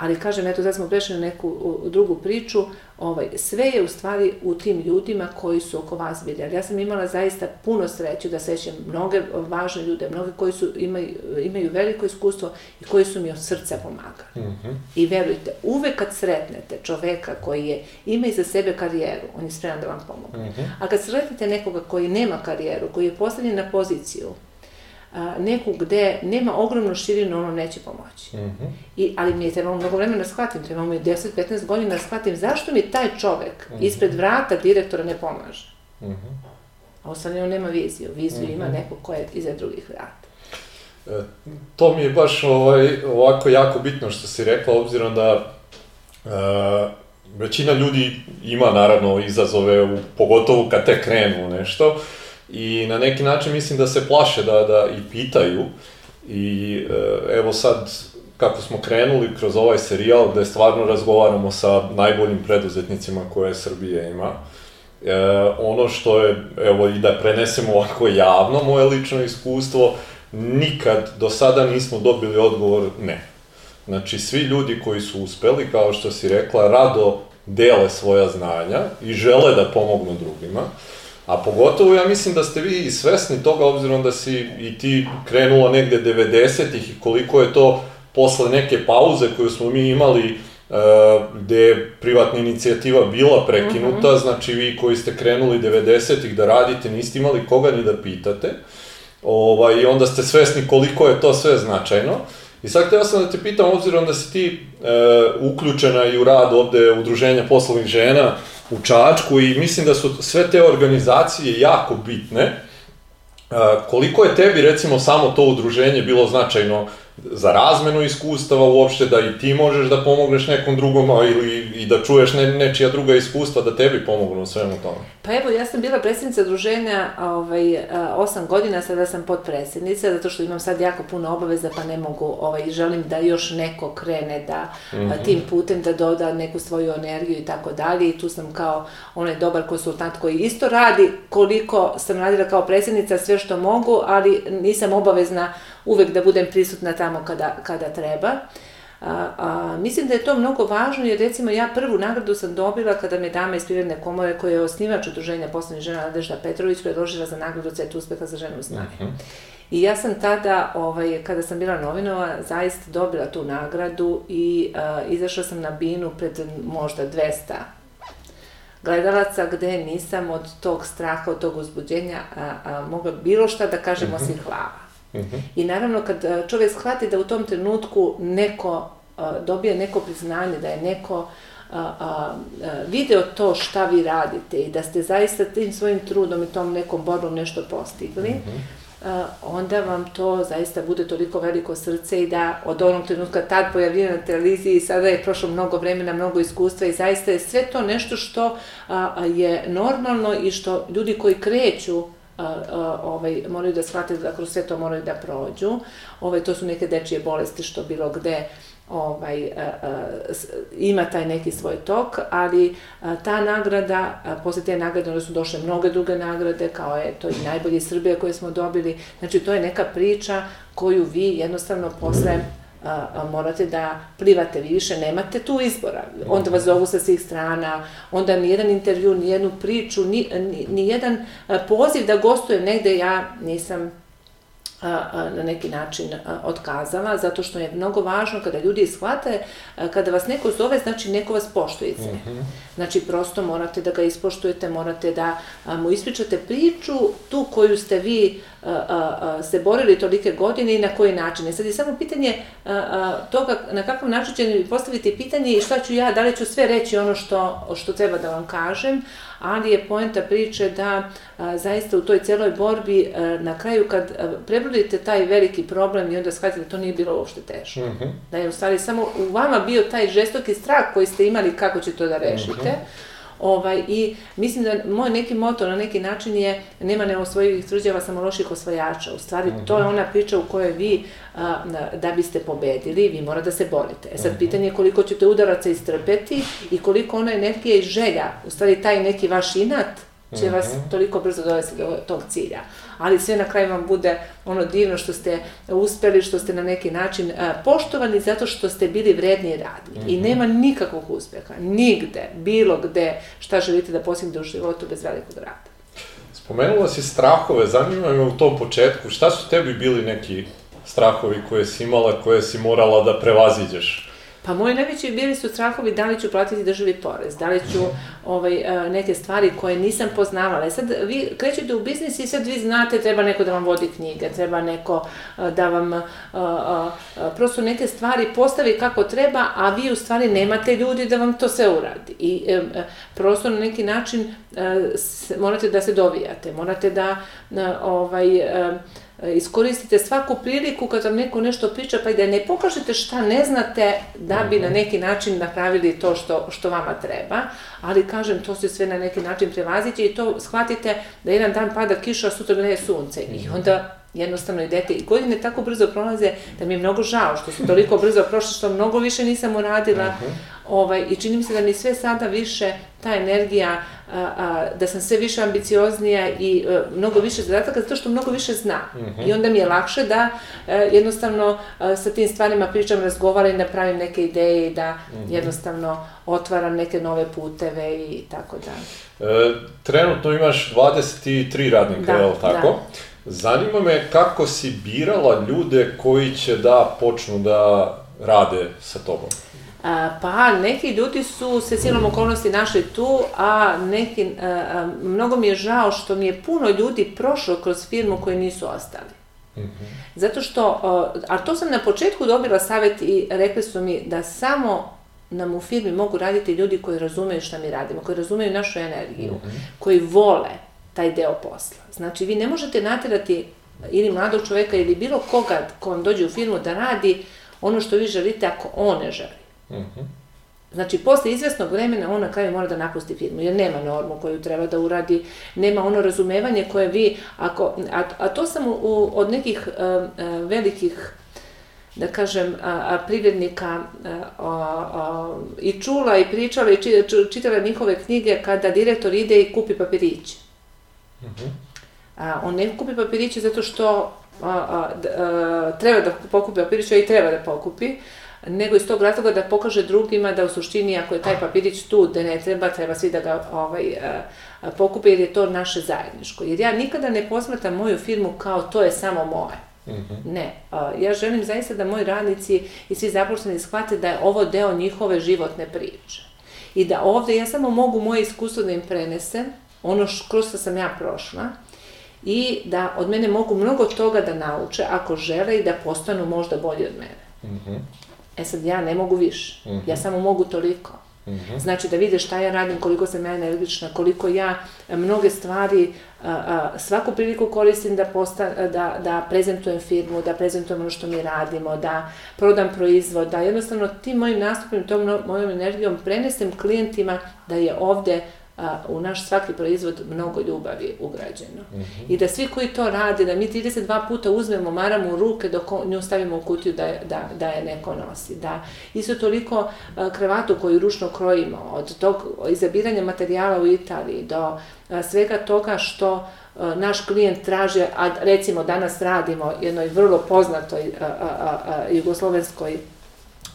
Ali kažem, eto, da smo prešli na neku drugu priču, ovaj, sve je u stvari u tim ljudima koji su oko vas bili. Ali ja sam imala zaista puno sreću da sećam mnoge važne ljude, mnoge koji su, imaju, imaju veliko iskustvo i koji su mi od srca pomagali. Mm -hmm. I verujte, uvek kad sretnete čoveka koji je, ima iza sebe karijeru, on je spreman da vam pomogne. Mm -hmm. A kad sretnete nekoga koji nema karijeru, koji je postavljen na poziciju, neku gde nema ogromnu širinu, ono neće pomoći. Mm -hmm. I, ali mi je trebalo mnogo vremena da shvatim, trebalo mi 10-15 godina da shvatim zašto mi taj čovek mm -hmm. ispred vrata direktora ne pomaže. Mm -hmm. A ostane on nema viziju, viziju mm -hmm. ima mhm. neko ko je iza drugih vrata. E, to mi je baš ovaj, ovako jako bitno što si rekla, obzirom da e, većina ljudi ima naravno izazove, u, pogotovo kad te krenu nešto, i na neki način mislim da se plaše da, da i pitaju i e, evo sad kako smo krenuli kroz ovaj serijal gde stvarno razgovaramo sa najboljim preduzetnicima koje Srbije ima. E, ono što je, evo i da prenesemo ovako javno moje lično iskustvo, nikad do sada nismo dobili odgovor ne. Znači, svi ljudi koji su uspeli, kao što si rekla, rado dele svoja znanja i žele da pomognu drugima. A pogotovo ja mislim da ste vi svesni toga, obzirom da si i ti krenula negde 90-ih i koliko je to posle neke pauze koju smo mi imali, uh, gde je privatna inicijativa bila prekinuta, mm -hmm. znači vi koji ste krenuli 90-ih da radite, niste imali koga ni da pitate, ovaj, i onda ste svesni koliko je to sve značajno. I sad htio sam da te pitam, obzirom da si ti e, uključena i u rad ovde Udruženja poslovnih žena u Čačku i mislim da su sve te organizacije jako bitne, koliko je tebi recimo samo to udruženje bilo značajno za razmenu iskustava uopšte, da i ti možeš da pomogneš nekom drugom ili i da čuješ ne, nečija druga iskustva da tebi pomognu u svemu tome? Pa evo, ja sam bila predsjednica druženja ovaj, osam godina, sada sam podpredsjednica, zato što imam sad jako puno obaveza, pa ne mogu, ovaj, želim da još neko krene da mm -hmm. tim putem da doda neku svoju energiju i tako dalje i tu sam kao onaj dobar konsultant koji isto radi koliko sam radila kao predsjednica sve što mogu, ali nisam obavezna uvek da budem prisutna tamo kada, kada treba. A, a, mislim da je to mnogo važno jer recimo ja prvu nagradu sam dobila kada me dama iz Privredne komore koja je osnivač udruženja poslovnih žena Nadežda Petrović predložila za nagradu Cet uspeha za ženu. Uh mhm. -huh. I ja sam tada, ovaj, kada sam bila novinova, zaista dobila tu nagradu i uh, izašla sam na binu pred možda 200 gledalaca gde nisam od tog straha, od tog uzbuđenja a, a, mogla bilo šta da kažem uh -huh. osim hvala. -hmm. I naravno kad e, čovjek shvati da u tom trenutku neko e, dobije neko priznanje, da je neko a, a, a, video to šta vi radite i da ste zaista tim svojim trudom i tom nekom borbom nešto postigli, mm -hmm. a, onda vam to zaista bude toliko veliko srce i da od onog trenutka tad pojavljena na televiziji i sada je prošlo mnogo vremena, mnogo iskustva i zaista je sve to nešto što a, je normalno i što ljudi koji kreću ovaj, moraju da shvate da kroz sve to moraju da prođu. Ovaj, to su neke dečije bolesti što bilo gde ovaj, a, a, ima taj neki svoj tok, ali a, ta nagrada, a, posle te nagrade onda su došle mnoge druge nagrade, kao je to i najbolji Srbija koje smo dobili, znači to je neka priča koju vi jednostavno posle a, a, morate da plivate, vi više nemate tu izbora. Onda vas zovu sa svih strana, onda ni jedan intervju, ni jednu priču, ni, ni, ni jedan poziv da gostujem negde ja nisam na neki način otkazala, zato što je mnogo važno kada ljudi shvate, kada vas neko zove, znači neko vas poštuje. Mm -hmm. Znači, prosto morate da ga ispoštujete, morate da mu ispričate priču, tu koju ste vi se borili tolike godine i na koji način. I sad je samo pitanje toga na kakav način će mi postaviti pitanje i šta ću ja, da li ću sve reći ono što, što treba da vam kažem, ali je poenta priče da a, zaista u toj celoj borbi a, na kraju kad a, prebrodite taj veliki problem i onda shvatite da to nije bilo uopšte teško. Mm -hmm. Da je u stvari samo u vama bio taj žestoki strah koji ste imali kako će to da rešite. Mm -hmm Ovaj, I mislim da moj neki moto na neki način je nema neosvojivih tvrđava, samo loših osvajača. U stvari, mm -hmm. to je ona priča u kojoj vi, a, da biste pobedili, vi mora da se borite. E sad, mm -hmm. pitanje je koliko ćete udaraca istrpeti i koliko ona energija i želja, u stvari taj neki vaš inat, će vas toliko brzo dovesti do tog cilja. Ali sve na kraju vam bude ono divno što ste uspeli, što ste na neki način poštovani zato što ste bili vredni i radni. Mm -hmm. I nema nikakvog uspeha, nigde, bilo gde, šta želite da postignete u životu bez velikog rada. Spomenula si strahove, zanima me u tom početku, šta su tebi bili neki strahovi koje si imala, koje si morala da prevaziđeš? Pa moji najveći bili su strahovi da li ću platiti državi porez, da li ću ovaj, e, neke stvari koje nisam poznavala. E sad vi krećete u biznis i sad vi znate treba neko da vam vodi knjige, treba neko e, da vam a, a, a, prosto neke stvari postavi kako treba, a vi u stvari nemate ljudi da vam to sve uradi. I prosto na neki način a, morate da se dovijate, morate da ovaj, iskoristite svaku priliku kad vam neko nešto priča, pa i da ne pokažete šta ne znate da bi na mhm. neki način napravili to što, što vama treba, ali kažem, to se sve na neki način prevaziće i to shvatite da jedan dan pada kiša, a sutra ne je sunce i mhm. onda jednostavno idete i godine tako brzo prolaze da mi je mnogo žao što su toliko brzo prošle što mnogo više nisam uradila uh mhm. -huh. Ovaj, i čini mi se da mi sve sada više ta energija a, a, da sam sve više ambicioznija i a, e, mnogo više zadataka zato što mnogo više zna uh -huh. i onda mi je lakše da a, e, jednostavno a, sa tim stvarima pričam, razgovaram i napravim neke ideje i da uh -huh. jednostavno otvaram neke nove puteve i tako da. E, trenutno imaš 23 radnika, da, je li tako? Da. Zanima me kako si birala ljude koji će da počnu da rade sa tobom. Pa, neki ljudi su se cijelom okolnosti našli tu, a neki, a, mnogo mi je žao što mi je puno ljudi prošlo kroz firmu koji nisu ostali. Zato što, a to sam na početku dobila savjet i rekli su mi da samo nam u firmi mogu raditi ljudi koji razumeju šta mi radimo, koji razumeju našu energiju, koji vole taj deo posla. Znači, vi ne možete naterati ili mladog čoveka ili bilo koga ko vam dođe u firmu da radi ono što vi želite ako on ne želi. Znači, posle izvesnog vremena on na kraju mora da napusti firmu, jer nema normu koju treba da uradi, nema ono razumevanje koje vi, ako, a, a to sam u, u, od nekih a, a, velikih da kažem, a, a, privrednika a, a, i čula i pričala i čitala njihove knjige kada direktor ide i kupi papiriće. Mm -hmm. a, on ne kupi papiriće zato što a, a, a, treba da pokupi papiriće i treba da pokupi, nego iz tog razloga da pokaže drugima da u suštini ako je taj papirić tu da ne treba, treba svi da ga ovaj, a, pokupe jer je to naše zajedničko. Jer ja nikada ne posmatam moju firmu kao to je samo moje. Mm -hmm. Ne, a, ja želim zaista da moji radnici i svi zaposleni shvate da je ovo deo njihove životne priče. I da ovde ja samo mogu moje iskustvo da im prenesem, ono kroz što sam ja prošla, i da od mene mogu mnogo toga da nauče ako žele i da postanu možda bolji od mene. Mm -hmm. E sad ja ne mogu više. Mm -hmm. Ja samo mogu toliko. Mm -hmm. Znači da vide šta ja radim, koliko sam ja energična, koliko ja mnoge stvari, a, a, svaku priliku koristim da, posta, da, da prezentujem firmu, da prezentujem ono što mi radimo, da prodam proizvod, da jednostavno tim mojim nastupim, tom mojom energijom prenesem klijentima da je ovde a, u naš svaki proizvod mnogo ljubavi ugrađeno. Mm -hmm. I da svi koji to rade, da mi 32 puta uzmemo maramu u ruke dok nju stavimo u kutiju da, da, da je neko nosi. Da isto toliko a, kravatu koju ručno krojimo, od tog izabiranja materijala u Italiji do a, svega toga što naš klijent traže, a recimo danas radimo jednoj vrlo poznatoj a, a, a, jugoslovenskoj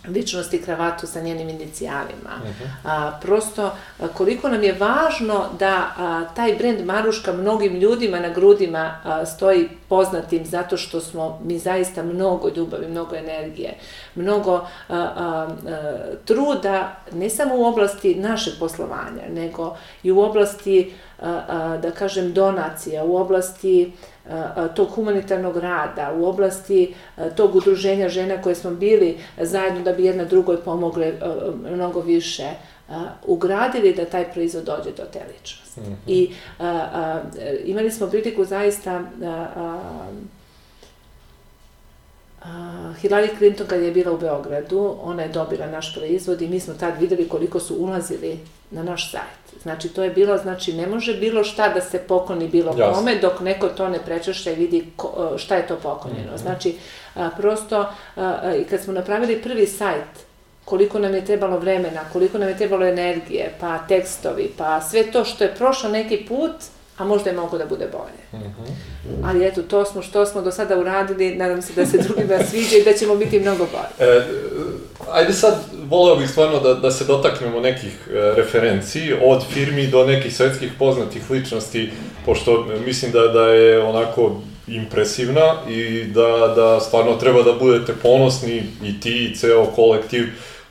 ličnosti kravatu sa njenim inicijalima. Uh mhm. -huh. a, prosto, a, koliko nam je važno da a, taj brend Maruška mnogim ljudima na grudima a, stoji poznatim zato što smo mi zaista mnogo ljubavi, mnogo energije, mnogo a, a, a, truda, ne samo u oblasti našeg poslovanja, nego i u oblasti, da kažem, donacija, u oblasti tog humanitarnog rada, u oblasti tog udruženja žena koje smo bili zajedno da bi jedna drugoj pomogle mnogo više, ugradili da taj proizvod dođe do te ličnosti. Mm -hmm. I a, a, imali smo priliku zaista a, a, Hillary Clinton kad je bila u Beogradu, ona je dobila naš proizvod i mi smo tad videli koliko su ulazili na naš sajt. Znači, to je bilo, znači, ne može bilo šta da se pokloni bilo Jasne. kome, dok neko to ne prečešća i vidi ko, šta je to poklonjeno. Mm -hmm. Znači, a, prosto, a, i kad smo napravili prvi sajt, koliko nam je trebalo vremena, koliko nam je trebalo energije, pa tekstovi, pa sve to što je prošlo neki put, a možda je mogu da bude bolje. Mm -hmm. Ali eto, to smo što smo do sada uradili, nadam se da se drugima sviđa i da ćemo biti mnogo bolje. E, ajde sad, voleo bih stvarno da, da se dotaknemo nekih e, referenci, od firmi do nekih svetskih poznatih ličnosti, pošto mislim da, da je onako impresivna i da, da stvarno treba da budete ponosni i ti i ceo kolektiv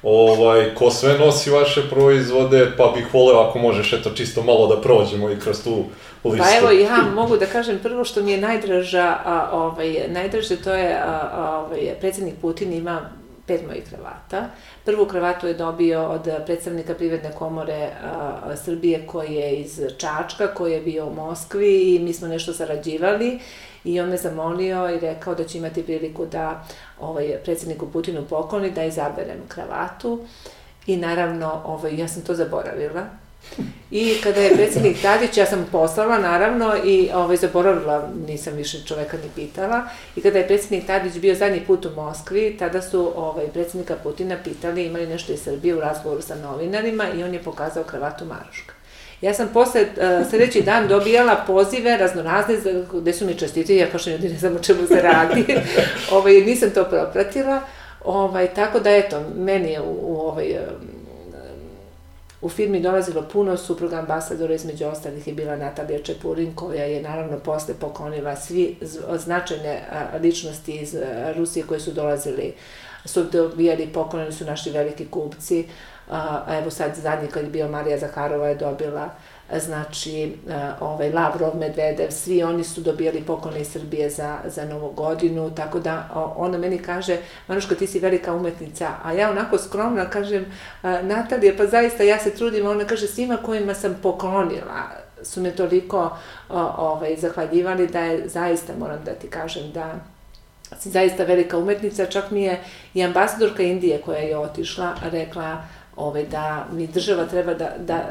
ovaj, ko sve nosi vaše proizvode, pa bih voleo ako možeš eto čisto malo da prođemo i kroz tu listu. Pa evo ja mogu da kažem prvo što mi je najdraža, a, ovaj, najdraže to je a, a, ovaj, predsednik Putin ima pet mojih kravata. Prvu kravatu je dobio od predstavnika Privredne komore a, Srbije koji je iz Čačka, koji je bio u Moskvi i mi smo nešto sarađivali i on me zamolio i rekao da će imati priliku da ovaj, predsedniku Putinu pokloni da izaberem kravatu i naravno ovaj, ja sam to zaboravila I kada je predsednik Tadić, ja sam poslala naravno i ovaj, zaboravila, nisam više čoveka ni pitala, i kada je predsednik Tadić bio zadnji put u Moskvi, tada su ovaj, predsednika Putina pitali imali nešto iz Srbije u razgovoru sa novinarima i on je pokazao kravatu Maruška. Ja sam posle uh, sledeći dan dobijala pozive raznorazne gde su mi čestiti, ja kao ljudi ne znam o čemu se radi, [LAUGHS] ovaj, nisam to propratila, ovaj, tako da eto, meni je u, u ovaj, u firmi dolazilo puno supruga ambasadora, između ostalih je bila Natalija Čepurin, koja je naravno posle poklonila svi značajne ličnosti iz Rusije koji su dolazili, su dobijali, poklonili su naši veliki kupci, evo sad zadnji kad je bio Marija Zaharova je dobila znači ovaj Lavrov, Medvedev, svi oni su dobijali poklone iz Srbije za, za novu godinu, tako da ona meni kaže, Manuška ti si velika umetnica, a ja onako skromno kažem, Natalija, pa zaista ja se trudim, ona kaže svima kojima sam poklonila, su me toliko ovaj, zahvaljivali da je zaista, moram da ti kažem, da si zaista velika umetnica, čak mi je i ambasadorka Indije koja je otišla rekla ovaj, da mi država treba da, da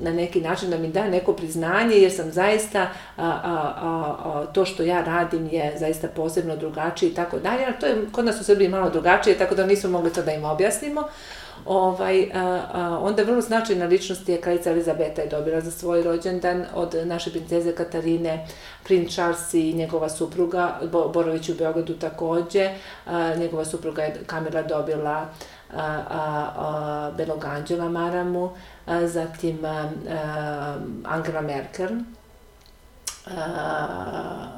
na neki način da mi da neko priznanje jer sam zaista a, a, a, a, to što ja radim je zaista posebno drugačije i tako dalje, ali to je kod nas u Srbiji malo drugačije, tako da nismo mogli to da im objasnimo. Ovaj, a, a, onda vrlo značajna ličnost je kraljica Elizabeta je dobila za svoj rođendan od naše princeze Katarine, princ Charles i njegova supruga, Bo, Borović u Beogradu takođe, a, njegova supruga je Kamila dobila Belog Anđela Maramu, zatim Angela Merkel,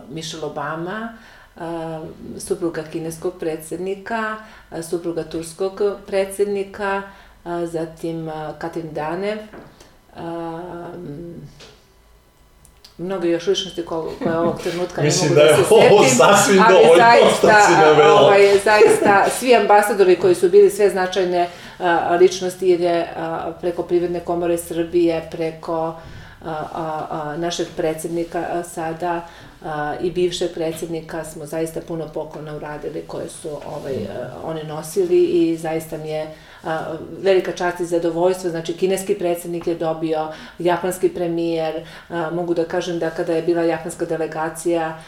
Michelle Obama, supruga kineskog predsednika, supruga turskog predsednika, zatim a, Katin Danev, mnogo još ličnosti koje, koje ovog trenutka ne mogu da, da se setim. Mislim da je ovo sasvim dovoljno zaista, si navela. Ovaj, zaista, svi ambasadori koji su bili sve značajne a, ličnosti, jer je a, preko Privredne komore Srbije, preko a, a, a, našeg predsednika a, sada a, i bivšeg predsednika smo zaista puno poklona uradili koje su ovaj, a, oni nosili i zaista mi je a, velika čast i zadovoljstvo, znači kineski predsednik je dobio, japanski premijer, mogu da kažem da kada je bila japanska delegacija,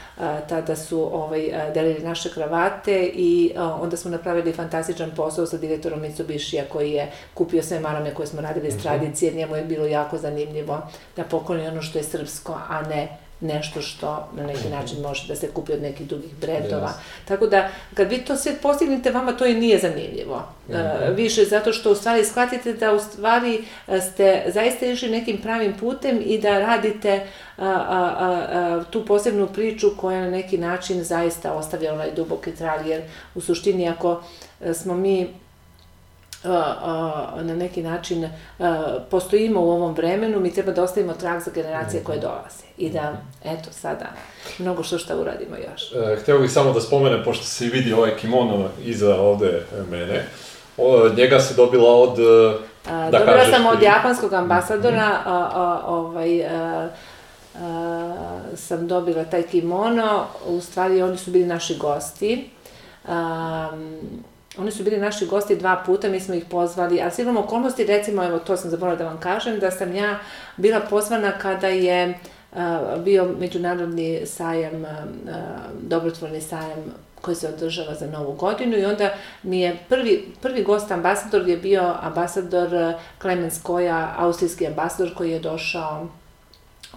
tada su ovaj, delili naše kravate i onda smo napravili fantastičan posao sa direktorom Mitsubishija koji je kupio sve marame koje smo radili iz mhm. tradicije, njemu je bilo jako zanimljivo da pokloni ono što je srpsko, a ne nešto što na neki način može da se kupi od nekih drugih brendova. Yes. Tako da, kad vi to sve postignete, vama to i nije zanimljivo. Mm -hmm. uh, više zato što u stvari shvatite da u stvari e, ste zaista išli nekim pravim putem i da radite a, a, a, tu posebnu priču koja na neki način zaista ostavlja onaj duboki trag, jer u suštini ako e, smo mi na neki način postojimo u ovom vremenu, mi treba da ostavimo trag za generacije koje dolaze. I da, eto, sada, mnogo što šta uradimo još. E, hteo bih samo da spomenem, pošto se vidi ovaj kimono iza ovde mene, njega se dobila od... E, da Dobila kažeš, sam od japanskog ambasadora, -hmm. a, a, ovaj, a, a, sam dobila taj kimono, u stvari oni su bili naši gosti. Oni su bili naši gosti dva puta, mi smo ih pozvali, a imamo okolnosti, recimo, evo, to sam zaboravila da vam kažem, da sam ja bila pozvana kada je uh, bio međunarodni sajam, uh, dobrotvorni sajam koji se održava za novu godinu i onda mi je prvi, prvi gost ambasador je bio ambasador Clemens Koja, austrijski ambasador koji je došao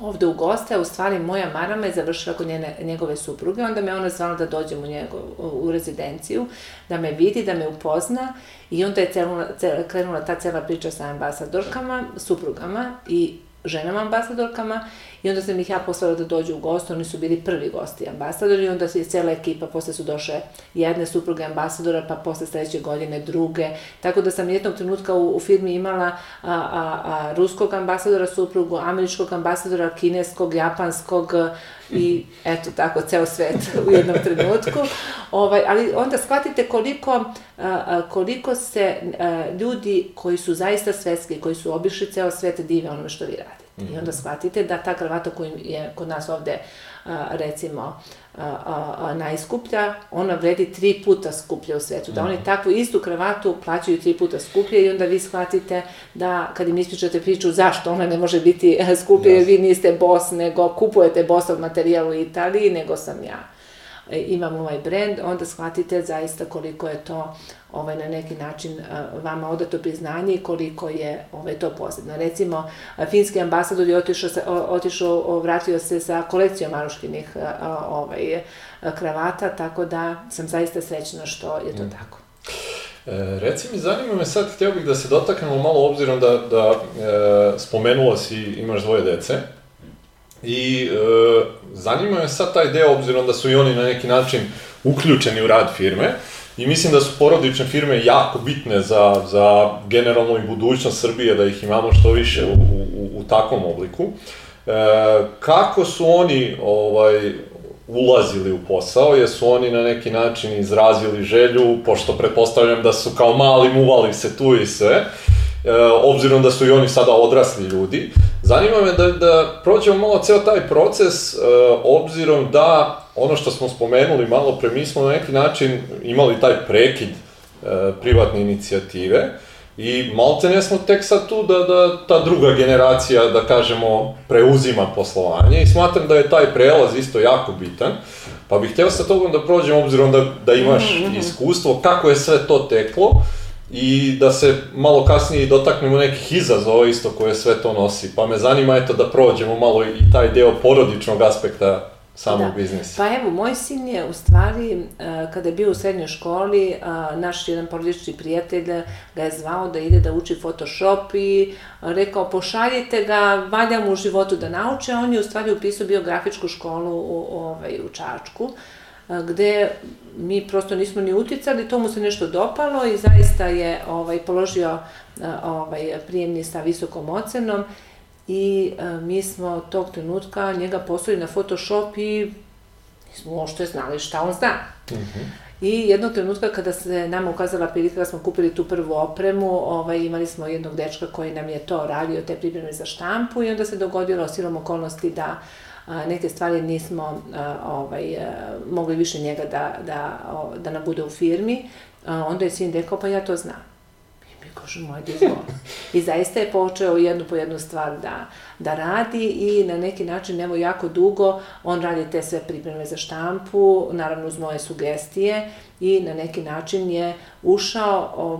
ovde u goste, u stvari moja marama je završila kod njene, njegove supruge, onda me ona zvala da dođem u, njegov, u rezidenciju, da me vidi, da me upozna i onda je celula, cel, krenula ta cela priča sa ambasadorkama, suprugama i ženama ambasadorkama i onda sam ih ja poslala da dođu u gost, oni su bili prvi gosti ambasadori i onda je cela ekipa, posle su došle jedne supruge ambasadora, pa posle sledeće godine druge, tako da sam jednog trenutka u, u firmi imala a, a, a, ruskog ambasadora suprugu, američkog ambasadora, kineskog, japanskog i [LAUGHS] eto tako ceo svet u jednom trenutku. Ovaj, ali onda shvatite koliko, a, koliko se a, ljudi koji su zaista svetski, koji su obišli ceo svet dive onome što vi radite. Mm -hmm. I onda shvatite da ta kravata koja je kod nas ovde, a, recimo, a, a, najskuplja, ona vredi tri puta skuplje u svetu. Da oni mhm. takvu istu kravatu plaćaju tri puta skuplje i onda vi shvatite da kad im ispričate priču zašto ona ne može biti skuplje, yes. jer vi niste bos, nego kupujete bosov materijal u Italiji, nego sam ja imam ovaj brend, onda shvatite zaista koliko je to ovaj, na neki način vama odato priznanje i koliko je ovaj, to posebno. Recimo, finski ambasador je otišao, otišao, vratio se sa kolekcijom maruškinih ovaj, kravata, tako da sam zaista srećna što je to mm. tako. E, reci mi, zanima me sad, htio bih da se dotaknemo malo obzirom da, da e, spomenula si imaš dvoje dece. I e, zanima me sad taj deo, obzirom da su i oni na neki način uključeni u rad firme. I mislim da su porodične firme jako bitne za, za generalno i budućnost Srbije, da ih imamo što više u, u, u takvom obliku. E, kako su oni ovaj, ulazili u posao, jesu oni na neki način izrazili želju, pošto pretpostavljam da su kao mali muvali se tu i sve, obzirom da su i oni sada odrasli ljudi. Zanima me da, da prođemo malo ceo taj proces, e, obzirom da ono što smo spomenuli malo pre, mi smo na neki način imali taj prekid e, privatne inicijative, I malte ne smo tek sad tu da, da ta druga generacija, da kažemo, preuzima poslovanje i smatram da je taj prelaz isto jako bitan. Pa bih hteo sa tobom da prođem, obzirom da, da imaš mm -hmm. iskustvo, kako je sve to teklo i da se malo kasnije dotaknemo nekih izazova isto koje sve to nosi. Pa me zanima eto da prođemo malo i taj deo porodičnog aspekta samog da. biznisa. Pa evo, moj sin je u stvari, e, kada je bio u srednjoj školi, e, naš jedan porodični prijatelj ga je zvao da ide da uči Photoshop i rekao pošaljite ga, valja mu u životu da nauče, on je u stvari upisao biografičku školu u, ovaj, u Čačku gde mi prosto nismo ni uticali, to mu se nešto dopalo i zaista je ovaj, položio ovaj, prijemni sa visokom ocenom i mi smo tog trenutka njega poslali na Photoshop i nismo uopšte znali šta on zna. Mm -hmm. I jednog trenutka kada se nama ukazala prilika da smo kupili tu prvu opremu, ovaj, imali smo jednog dečka koji nam je to radio, te pripreme za štampu i onda se dogodilo silom okolnosti da a, neke stvari nismo ovaj, mogli više njega da, da, da nam bude u firmi. Onda je sin rekao, pa ja to znam kaže, moj izvoli. I zaista je počeo jednu po jednu stvar da, da radi i na neki način, evo jako dugo, on radi te sve pripreme za štampu, naravno uz moje sugestije i na neki način je ušao,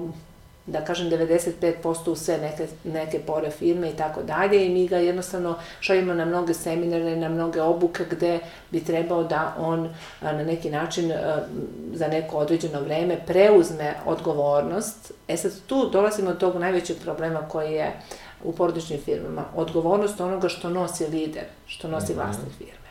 da kažem 95% u sve neke, neke pore firme i tako dalje i mi ga jednostavno šaljemo na mnoge seminare, na mnoge obuke gde bi trebao da on na neki način za neko određeno vreme preuzme odgovornost. E sad tu dolazimo do tog najvećeg problema koji je u porodičnim firmama. Odgovornost onoga što nosi lider, što nosi mhm. vlasnik firme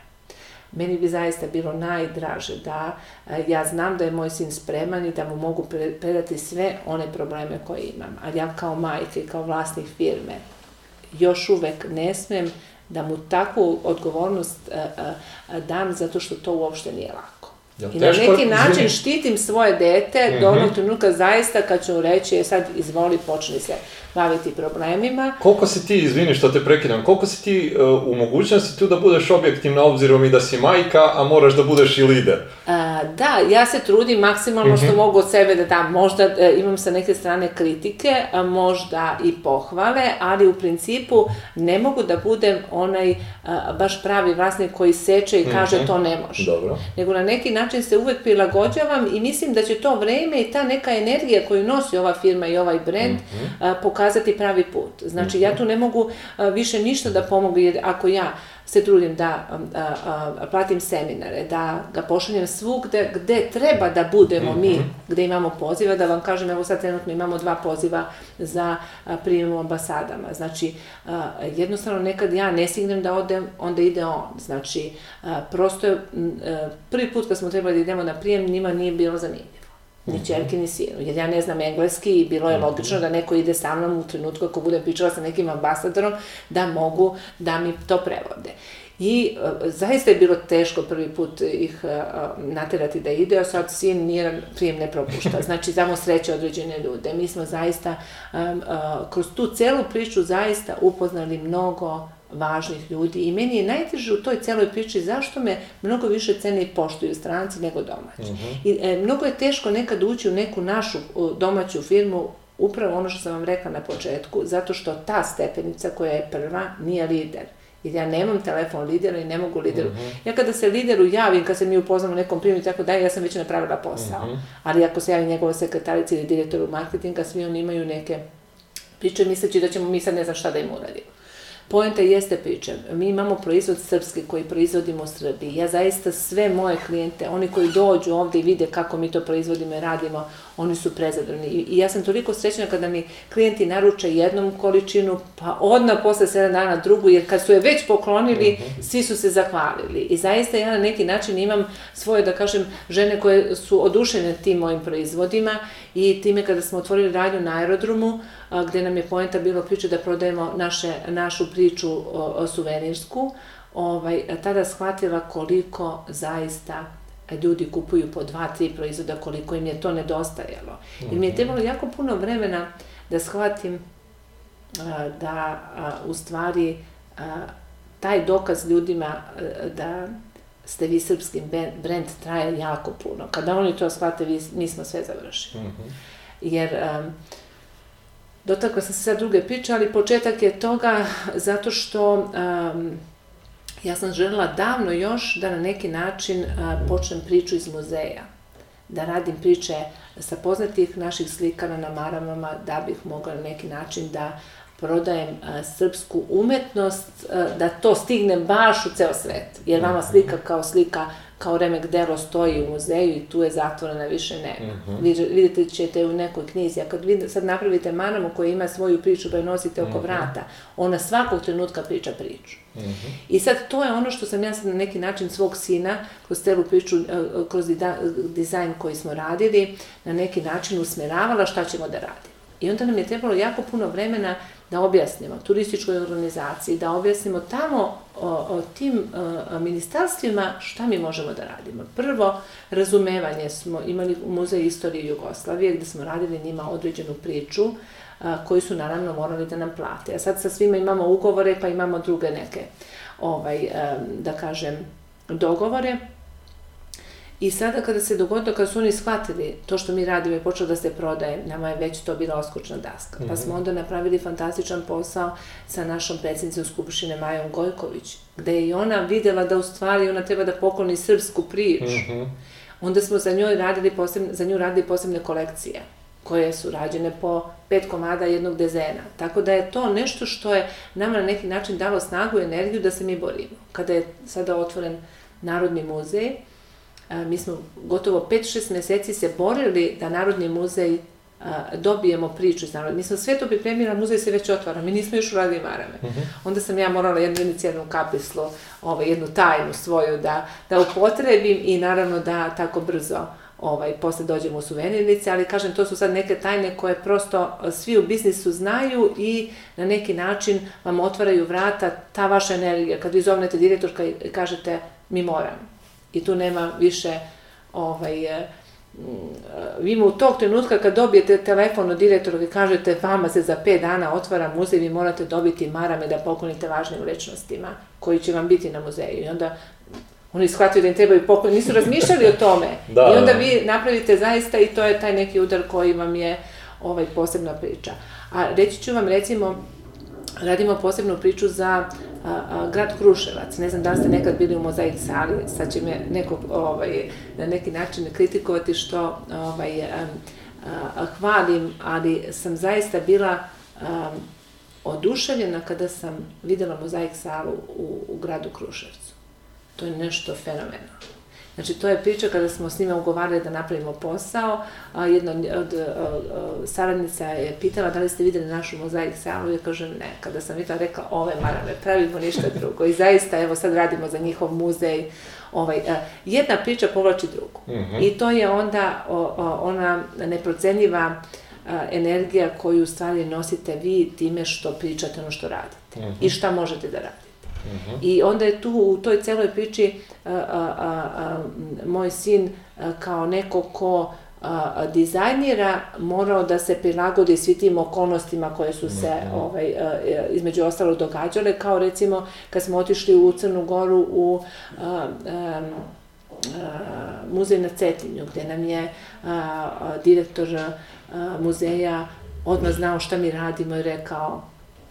meni bi zaista bilo najdraže da e, ja znam da je moj sin spreman i da mu mogu predati sve one probleme koje imam. Ali ja kao majka i kao vlasnik firme još uvek ne smem da mu takvu odgovornost e, e, dam zato što to uopšte nije lako. Ja, I na neki način izvini. štitim svoje dete mm -hmm. do onog trenutka zaista kad ću reći, je sad izvoli, počni se baviti problemima. Koliko si ti, izvini što te prekidam, koliko si ti uh, u mogućnosti tu da budeš objektivna obzirom i da si majka, a moraš da budeš i lider? Uh, da, ja se trudim maksimalno mm -hmm. što mhm. mogu od sebe da dam. Možda uh, imam sa neke strane kritike, a možda i pohvale, ali u principu ne mogu da budem onaj uh, baš pravi vlasnik koji seče i kaže mm -hmm. to ne može. Dobro. Nego na neki način se uvek prilagođavam i mislim da će to vreme i ta neka energija koju nosi ova firma i ovaj brend mm -hmm. pokazati pokazati pravi put. Znači, ja tu ne mogu više ništa da pomogu, jer ako ja se trudim da a, a, platim seminare, da ga pošaljem svugde gde treba da budemo mm -hmm. mi, mhm. gde imamo poziva, da vam kažem, evo sad trenutno imamo dva poziva za prijem u ambasadama. Znači, a, jednostavno nekad ja ne signem da odem, onda ide on. Znači, prosto je, prvi put kad smo trebali da idemo na prijem, njima nije bilo zanimljivo ni čerke, ni sinu. Jer ja ne znam engleski i bilo je logično da neko ide sa mnom u trenutku ako budem pričala sa nekim ambasadorom, da mogu da mi to prevode. I uh, zaista je bilo teško prvi put ih uh, naterati da ide, a sad sin nije prijem ne propušta. [LAUGHS] Znači, samo sreće određene ljude. Mi smo zaista um, uh, kroz tu celu priču zaista upoznali mnogo važnih ljudi i meni je najteže u toj celoj priči zašto me mnogo više cene i poštuju stranci nego domaći. Uh mhm. -huh. I e, mnogo je teško nekad ući u neku našu domaću firmu upravo ono što sam vam rekla na početku, zato što ta stepenica koja je prva nije lider. Jer ja nemam telefon lidera i ne mogu lideru. Uh mhm. -huh. Ja kada se lideru javim, kad se mi upoznamo u nekom primu i tako dalje, ja sam već napravila posao. Uh mhm. -huh. Ali ako se javi njegova sekretarica ili direktoru marketinga, svi oni imaju neke priče misleći da ćemo mi sad ne znam šta da im uradimo. Poenta jeste priča. Mi imamo proizvod srpski koji proizvodimo u Srbiji. Ja zaista sve moje klijente, oni koji dođu ovde i vide kako mi to proizvodimo i radimo, oni su prezadovoljni. I ja sam toliko srećna kada mi klijenti naruče jednom količinu, pa odmah posle 7 dana drugu, jer kad su je već poklonili, mhm. svi su se zahvalili. I zaista ja na neki način imam svoje, da kažem, žene koje su odušene tim mojim proizvodima i time kada smo otvorili radnju na aerodromu, a, gde nam je poenta bilo priča da prodajemo naše, našu priču o, o suvenirsku, ovaj, tada shvatila koliko zaista ljudi kupuju po dva, tri proizvoda, koliko im je to nedostajalo. I mi je trebalo jako puno vremena da shvatim a, da a, u stvari a, taj dokaz ljudima a, da ste vi srpski brend traje jako puno. Kada oni to shvate, vi, mi smo sve završili. Mm -hmm. Jer um, dotakla sam se sad druge priče, ali početak je toga zato što um, ja sam želela davno još da na neki način uh, počnem priču iz muzeja. Da radim priče sa poznatih naših slikara na maramama, da bih mogla na neki način da prodajem a, srpsku umetnost, a, da to stigne baš u ceo svet. Jer vama mhm. slika kao slika, kao remek delo stoji u muzeju i tu je zatvorena, više nema. Mm -hmm. Vi, vidite ćete u nekoj knjizi, a kad vid, sad napravite manamu koja ima svoju priču pa je nosite oko mm -hmm. vrata, ona svakog trenutka priča priču. Mm -hmm. I sad to je ono što sam ja sad na neki način svog sina, kroz celu priču, kroz dizajn koji smo radili, na neki način usmeravala šta ćemo da radimo. I onda nam je trebalo jako puno vremena da objasnimo turističkoj organizaciji, da objasnimo tamo o, o tim o, ministarstvima šta mi možemo da radimo. Prvo, razumevanje smo imali u Muzeju istorije Jugoslavije gde smo radili njima određenu priču a, koji su naravno morali da nam plate. A sad sa svima imamo ugovore pa imamo druge neke, ovaj, a, da kažem, dogovore I sada kada se dogodilo, kada su oni shvatili to što mi radimo i počelo da se prodaje, nama je već to bila oskočna daska. Pa smo mhm. onda napravili fantastičan posao sa našom predsjednicom Skupštine Majom Gojković, gde je i ona videla da u stvari ona treba da pokloni srpsku priču. Mm -hmm. Onda smo za, njoj radili posebne, za nju radili posebne kolekcije koje su rađene po pet komada jednog dezena. Tako da je to nešto što je nama na neki način dalo snagu i energiju da se mi borimo. Kada je sada otvoren Narodni muzej, mi smo gotovo 5-6 meseci se borili da Narodni muzej dobijemo priču iz naroda. Mi smo sve to pripremili, a muzej se već otvara, mi nismo još uradili marame. Mhm. Onda sam ja morala jednu inicijalnu kapislu, ovaj, jednu tajnu svoju da, da upotrebim i naravno da tako brzo ovaj, posle dođemo u suvenirnice, ali kažem, to su sad neke tajne koje prosto svi u biznisu znaju i na neki način vam otvaraju vrata, ta vaša energija. Kad vi zovnete direktorka i kažete, mi moramo i tu nema više ovaj, e, vi mu u tog trenutka kad dobijete telefon od direktora i kažete vama se za 5 dana otvara muzej, vi morate dobiti marame da poklonite važnim ličnostima koji će vam biti na muzeju. I onda oni shvataju da im trebaju poklon, nisu razmišljali o tome. [LAUGHS] da, I onda da. vi napravite zaista i to je taj neki udar koji vam je ovaj posebna priča. A reći ću vam recimo, radimo posebnu priču za a, a, grad Kruševac. Ne znam da li ste nekad bili u mozaik sali, sad će me neko ovaj, na neki način kritikovati što ovaj, a, a, hvalim, ali sam zaista bila a, oduševljena kada sam videla mozaik salu u, u gradu Kruševcu. To je nešto fenomenalno. Znači, to je priča kada smo s njima ugovarali da napravimo posao. A, jedna od a, a, saradnica je pitala da li ste videli našu mozaik salu. Ja kažem ne. Kada sam videla, rekla ove marame, pravimo ništa drugo. I zaista, evo sad radimo za njihov muzej. Ovaj, a, jedna priča povlači drugu. Mm -hmm. I to je onda o, o, ona neprocenjiva a, energija koju u stvari nosite vi time što pričate ono što radite. Mm -hmm. I šta možete da radite. -huh. I onda je tu u toj celoj priči a, a, a, moj sin a, kao neko ko a, dizajnira morao da se prilagodi svi tim okolnostima koje su se uh -huh. ovaj, a, između ostalog događale, kao recimo kad smo otišli u Crnu Goru u a, a, muzej na Cetinju, gde nam je a, a, direktor a, muzeja odmah znao šta mi radimo i rekao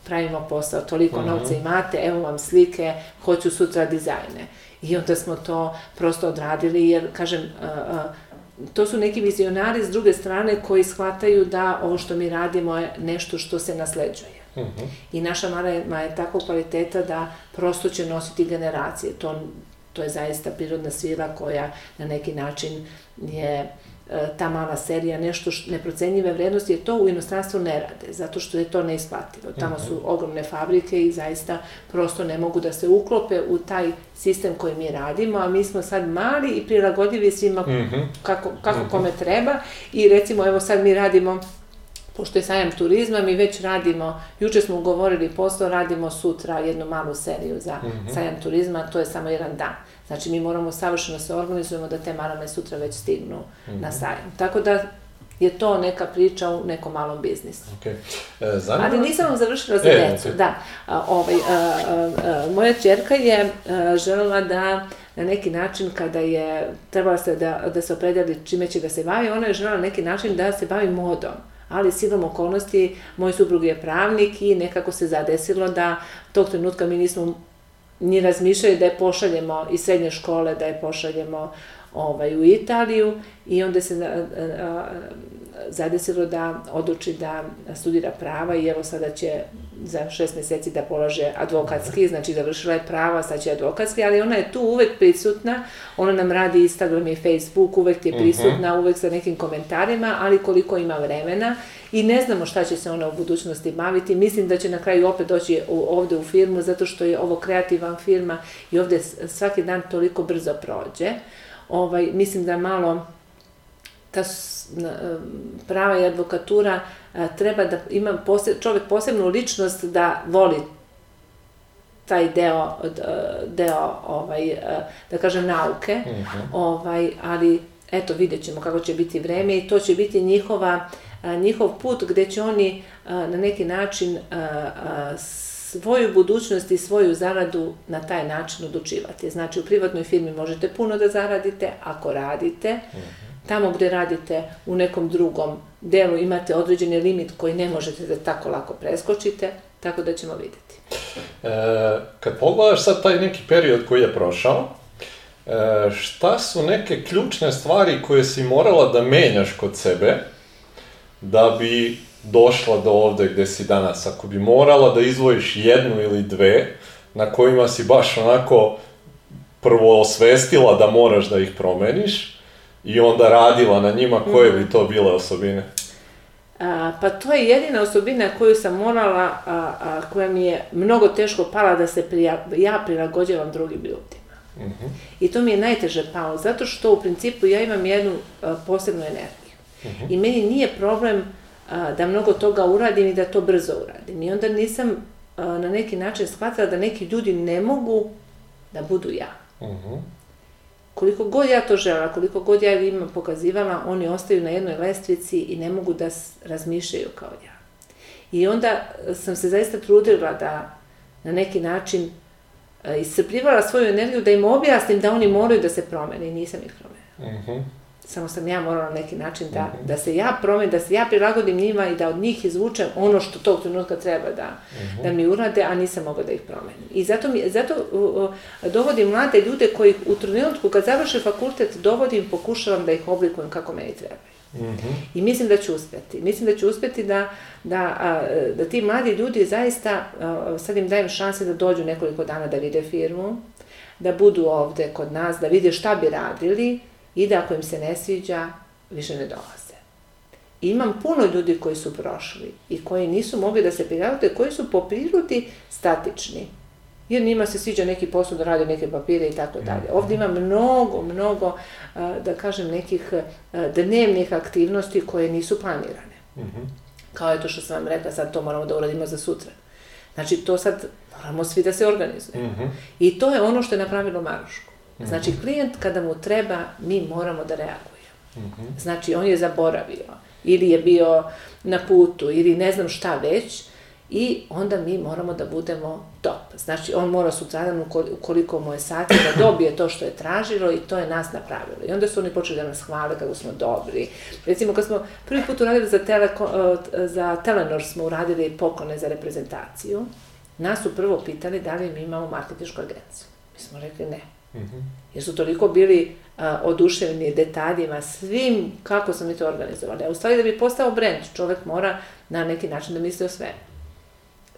pravimo posao, toliko uh -huh. novca imate, evo vam slike, hoću sutra dizajne. I onda smo to prosto odradili, jer, kažem, uh, uh, to su neki vizionari s druge strane koji shvataju da ovo što mi radimo je nešto što se nasleđuje. Uh -huh. I naša marama je tako kvaliteta da prosto će nositi generacije. To, to je zaista prirodna svila koja na neki način je E, ta mala serija nešto što neprocenjive vrednosti, jer to u inostranstvu ne rade, zato što je to neisplativo. Tamo su mhm. ogromne fabrike i zaista prosto ne mogu da se uklope u taj sistem koji mi radimo, a mi smo sad mali i prilagodljivi svima mhm. kako, kako mhm. kome treba i recimo evo sad mi radimo pošto je sajam turizma, mi već radimo, juče smo ugovorili posao, radimo sutra jednu malu seriju za sajam turizma, to je samo jedan dan. Znači mi moramo savršeno se organizujemo da te marame sutra već stignu na sajam. Tako da je to neka priča u nekom malom biznisu. Ok. E, zanima... Ali nisam vam završila za E, decu, ok. da. A, ovaj, a, a, a, moja čerka je a, želela da na neki način kada je trebala se da, da se opredeli čime će da se bavi, ona je želela na neki način da se bavi modom. Ali silom okolnosti, moj suprug je pravnik i nekako se zadesilo da tog trenutka mi nismo ni razmišljali da je pošaljemo iz srednje škole, da je pošaljemo ovaj, u Italiju i onda se a, a, zadesilo da odluči da studira prava i evo sada će za šest meseci da polaže advokatski, znači završila je prava, sad će advokatski, ali ona je tu uvek prisutna, ona nam radi Instagram i Facebook, uvek je prisutna, uvek sa nekim komentarima, ali koliko ima vremena i ne znamo šta će se ona u budućnosti baviti. Mislim da će na kraju opet doći ovde u firmu, zato što je ovo kreativan firma i ovde svaki dan toliko brzo prođe. Ovaj, mislim da malo ta s- prava i advokatura a, treba da ima pose, čovek posebnu ličnost da voli taj deo, deo ovaj, e, da kažem, nauke, ovaj, ali eto, vidjet ćemo kako će biti vreme i to će biti njihova, a, njihov put gde će oni na neki način a, svoju budućnost i svoju zaradu na taj način odlučivati. Znači, u privatnoj firmi možete puno da zaradite ako radite, tamo gde radite u nekom drugom delu imate određeni limit koji ne možete da tako lako preskočite, tako da ćemo videti. E, kad pogledaš sad taj neki period koji je prošao, e, šta su neke ključne stvari koje si morala da menjaš kod sebe da bi došla do ovde gde si danas? Ako bi morala da izvojiš jednu ili dve na kojima si baš onako prvo osvestila da moraš da ih promeniš i onda radila na njima, koje bi to bile osobine? A, pa to je jedina osobina koju sam morala, a, a, koja mi je mnogo teško pala da se prija, ja prilagođavam drugim ljudima. I to mi je najteže palo, zato što u principu ja imam jednu a, posebnu energiju. I meni nije problem da mnogo toga uradim i da to brzo uradim. I onda nisam na neki način shvatila da neki ljudi ne mogu da budu ja. Mhm. Koliko god ja to žela, koliko god ja im pokazivala, oni ostaju na jednoj lestvici i ne mogu da razmišljaju kao ja. I onda sam se zaista trudila da na neki način e, iscrpljivala svoju energiju da im objasnim da oni moraju da se promene i nisam ih promenila. Mhm. Samo sam ja morala na neki način da, da se ja promenim, da se ja prilagodim njima i da od njih izvučem ono što tog trenutka treba da, da mi urade, a nisam mogla da ih promenim. I zato, mi, zato uh, uh, dovodim mlade ljude koji u trenutku kad završe fakultet dovodim, pokušavam da ih oblikujem kako meni treba. I mislim da ću uspeti. Mislim da ću uspeti da, da, a, da ti mladi ljudi zaista, a, sad im dajem šanse da dođu nekoliko dana da vide firmu, da budu ovde kod nas, da vide šta bi radili i da ako im se ne sviđa, više ne dolaze. I imam puno ljudi koji su prošli i koji nisu mogli da se prilagode, koji su po prirodi statični. Jer njima se sviđa neki posao da rade neke papire i tako dalje. Ovde ima mnogo, mnogo, da kažem, nekih dnevnih aktivnosti koje nisu planirane. Kao je to što sam vam rekla, sad to moramo da uradimo za sutra. Znači, to sad moramo svi da se organizujemo. I to je ono što je napravilo Marušku. Znači, klijent kada mu treba, mi moramo da reagujemo. Znači, on je zaboravio, ili je bio na putu, ili ne znam šta već, i onda mi moramo da budemo top. Znači, on mora sutradan, ukol- ukoliko mu je sati, da dobije to što je tražilo i to je nas napravilo. I onda su oni počeli da nas hvale kako smo dobri. Recimo, kad smo prvi put uradili za, teleko, eh, za Telenor, smo uradili poklone za reprezentaciju, nas su prvo pitali da li mi imamo marketinšku agenciju. Mi smo rekli ne. Jer su toliko bili a, oduševljeni detaljima, svim kako smo mi to organizovali. A u stvari da bi postao brend, čovek mora na neki način da misli o svemu.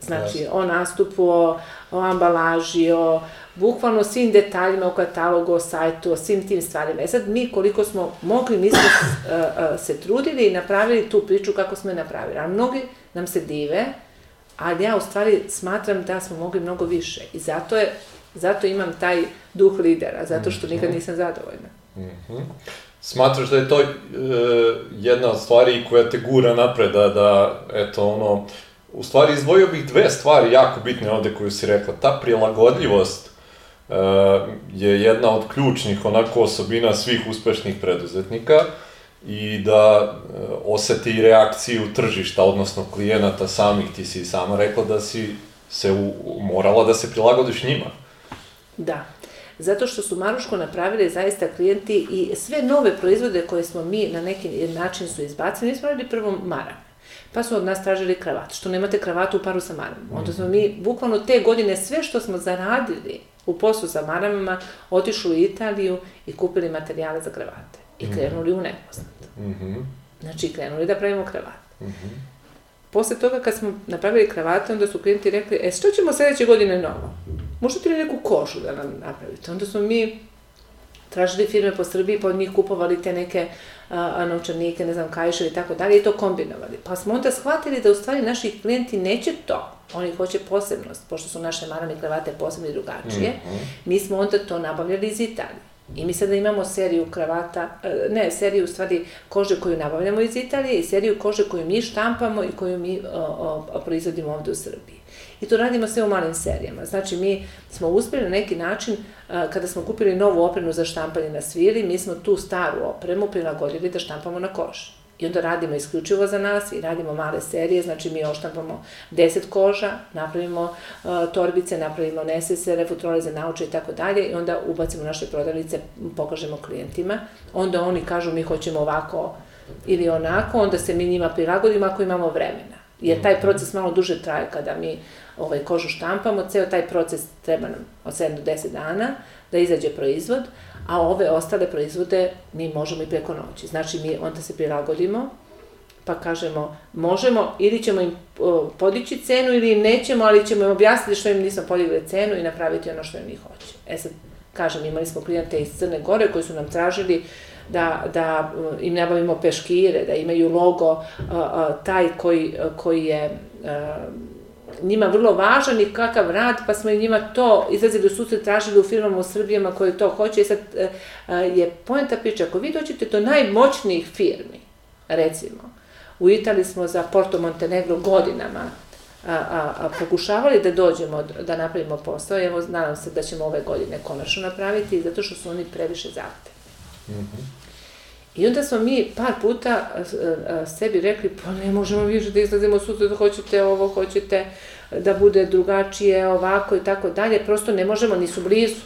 Znači, o nastupu, o, o ambalaži, o bukvalno svim detaljima u katalogu, o sajtu, o svim tim stvarima. E sad, mi koliko smo mogli, mi smo uh, se trudili i napravili tu priču kako smo je napravili. A mnogi nam se dive, ali ja u stvari smatram da smo mogli mnogo više. I zato je Zato imam taj duh lidera, zato što nikad nisam zadovoljna. Mhm. smatraš da je to e, jedna od stvari koja te gura napred, da, da, eto, ono, u stvari izdvojio bih dve stvari jako bitne ovde koju si rekla. Ta prilagodljivost e, je jedna od ključnih onako osobina svih uspešnih preduzetnika i da e, oseti reakciju tržišta, odnosno klijenata samih. Ti si sama rekla da si se u, morala da se prilagodiš njima. Da. Zato što su Maruško napravili zaista klijenti i sve nove proizvode koje smo mi na neki način su izbacili, mi smo radili prvo marame. Pa su od nas tražili kravat, što nemate kravatu u paru sa maramama. Onda smo mi bukvalno te godine sve što smo zaradili u poslu sa maramama otišli u Italiju i kupili materijale za kravate. I krenuli u nepoznat. -hmm. Znači, krenuli da pravimo kravat. Posle toga kad smo napravili kravate, onda su klijenti rekli, e što ćemo sledeće godine novo? Možete li neku kožu da nam napravite? Onda smo mi tražili firme po Srbiji, pa od njih kupovali te neke a, novčanike, ne znam, kajševi i tako dalje i to kombinovali. Pa smo onda shvatili da u stvari naši klijenti neće to. Oni hoće posebnost, pošto su naše marane kravate posebne i drugačije. Mm -hmm. Mi smo onda to nabavljali iz Italije. I mi sada imamo seriju kravata, e, ne, seriju u stvari kože koju nabavljamo iz Italije i seriju kože koju mi štampamo i koju mi o, o, proizvodimo ovde u Srbiji. I to radimo sve u malim serijama. Znači, mi smo uspeli na neki način, e, kada smo kupili novu opremu za štampanje na svili, mi smo tu staru opremu prilagodili da štampamo na koži. I onda radimo isključivo za nas i radimo male serije, znači mi oštampamo 10 koža, napravimo uh, torbice, napravimo nesesere, futrole za nauče i tako dalje i onda ubacimo naše prodavnice, pokažemo klijentima. Onda oni kažu mi hoćemo ovako ili onako, onda se mi njima prilagodimo ako imamo vremena. Jer taj proces malo duže traje kada mi ovaj, kožu štampamo, ceo taj proces treba nam od 7 do 10 dana da izađe proizvod, a ove ostale proizvode mi možemo i preko noći. Znači, mi onda se prilagodimo, pa kažemo, možemo, ili ćemo im podići cenu, ili im nećemo, ali ćemo im objasniti što im nismo podigli cenu i napraviti ono što oni hoće. E sad, kažem, imali smo klijente iz Crne Gore koji su nam tražili da, da im nabavimo peškire, da imaju logo taj koji, koji je njima vrlo važan i kakav rad, pa smo i njima to izlazili u susret, tražili u firmama u Srbijama koje to hoće i sad e, e, je poenta priča, ako vi dođete do najmoćnijih firmi, recimo, u Italiji smo za Porto Montenegro godinama a, a, a pokušavali da dođemo, da napravimo posao, evo nadam se da ćemo ove godine konačno napraviti, zato što su oni previše zahtevni. Mm -hmm. I onda smo mi par puta sebi rekli, pa ne možemo više da izlazimo sutra, da hoćete ovo, hoćete da bude drugačije, ovako i tako dalje, prosto ne možemo, nisu blizu.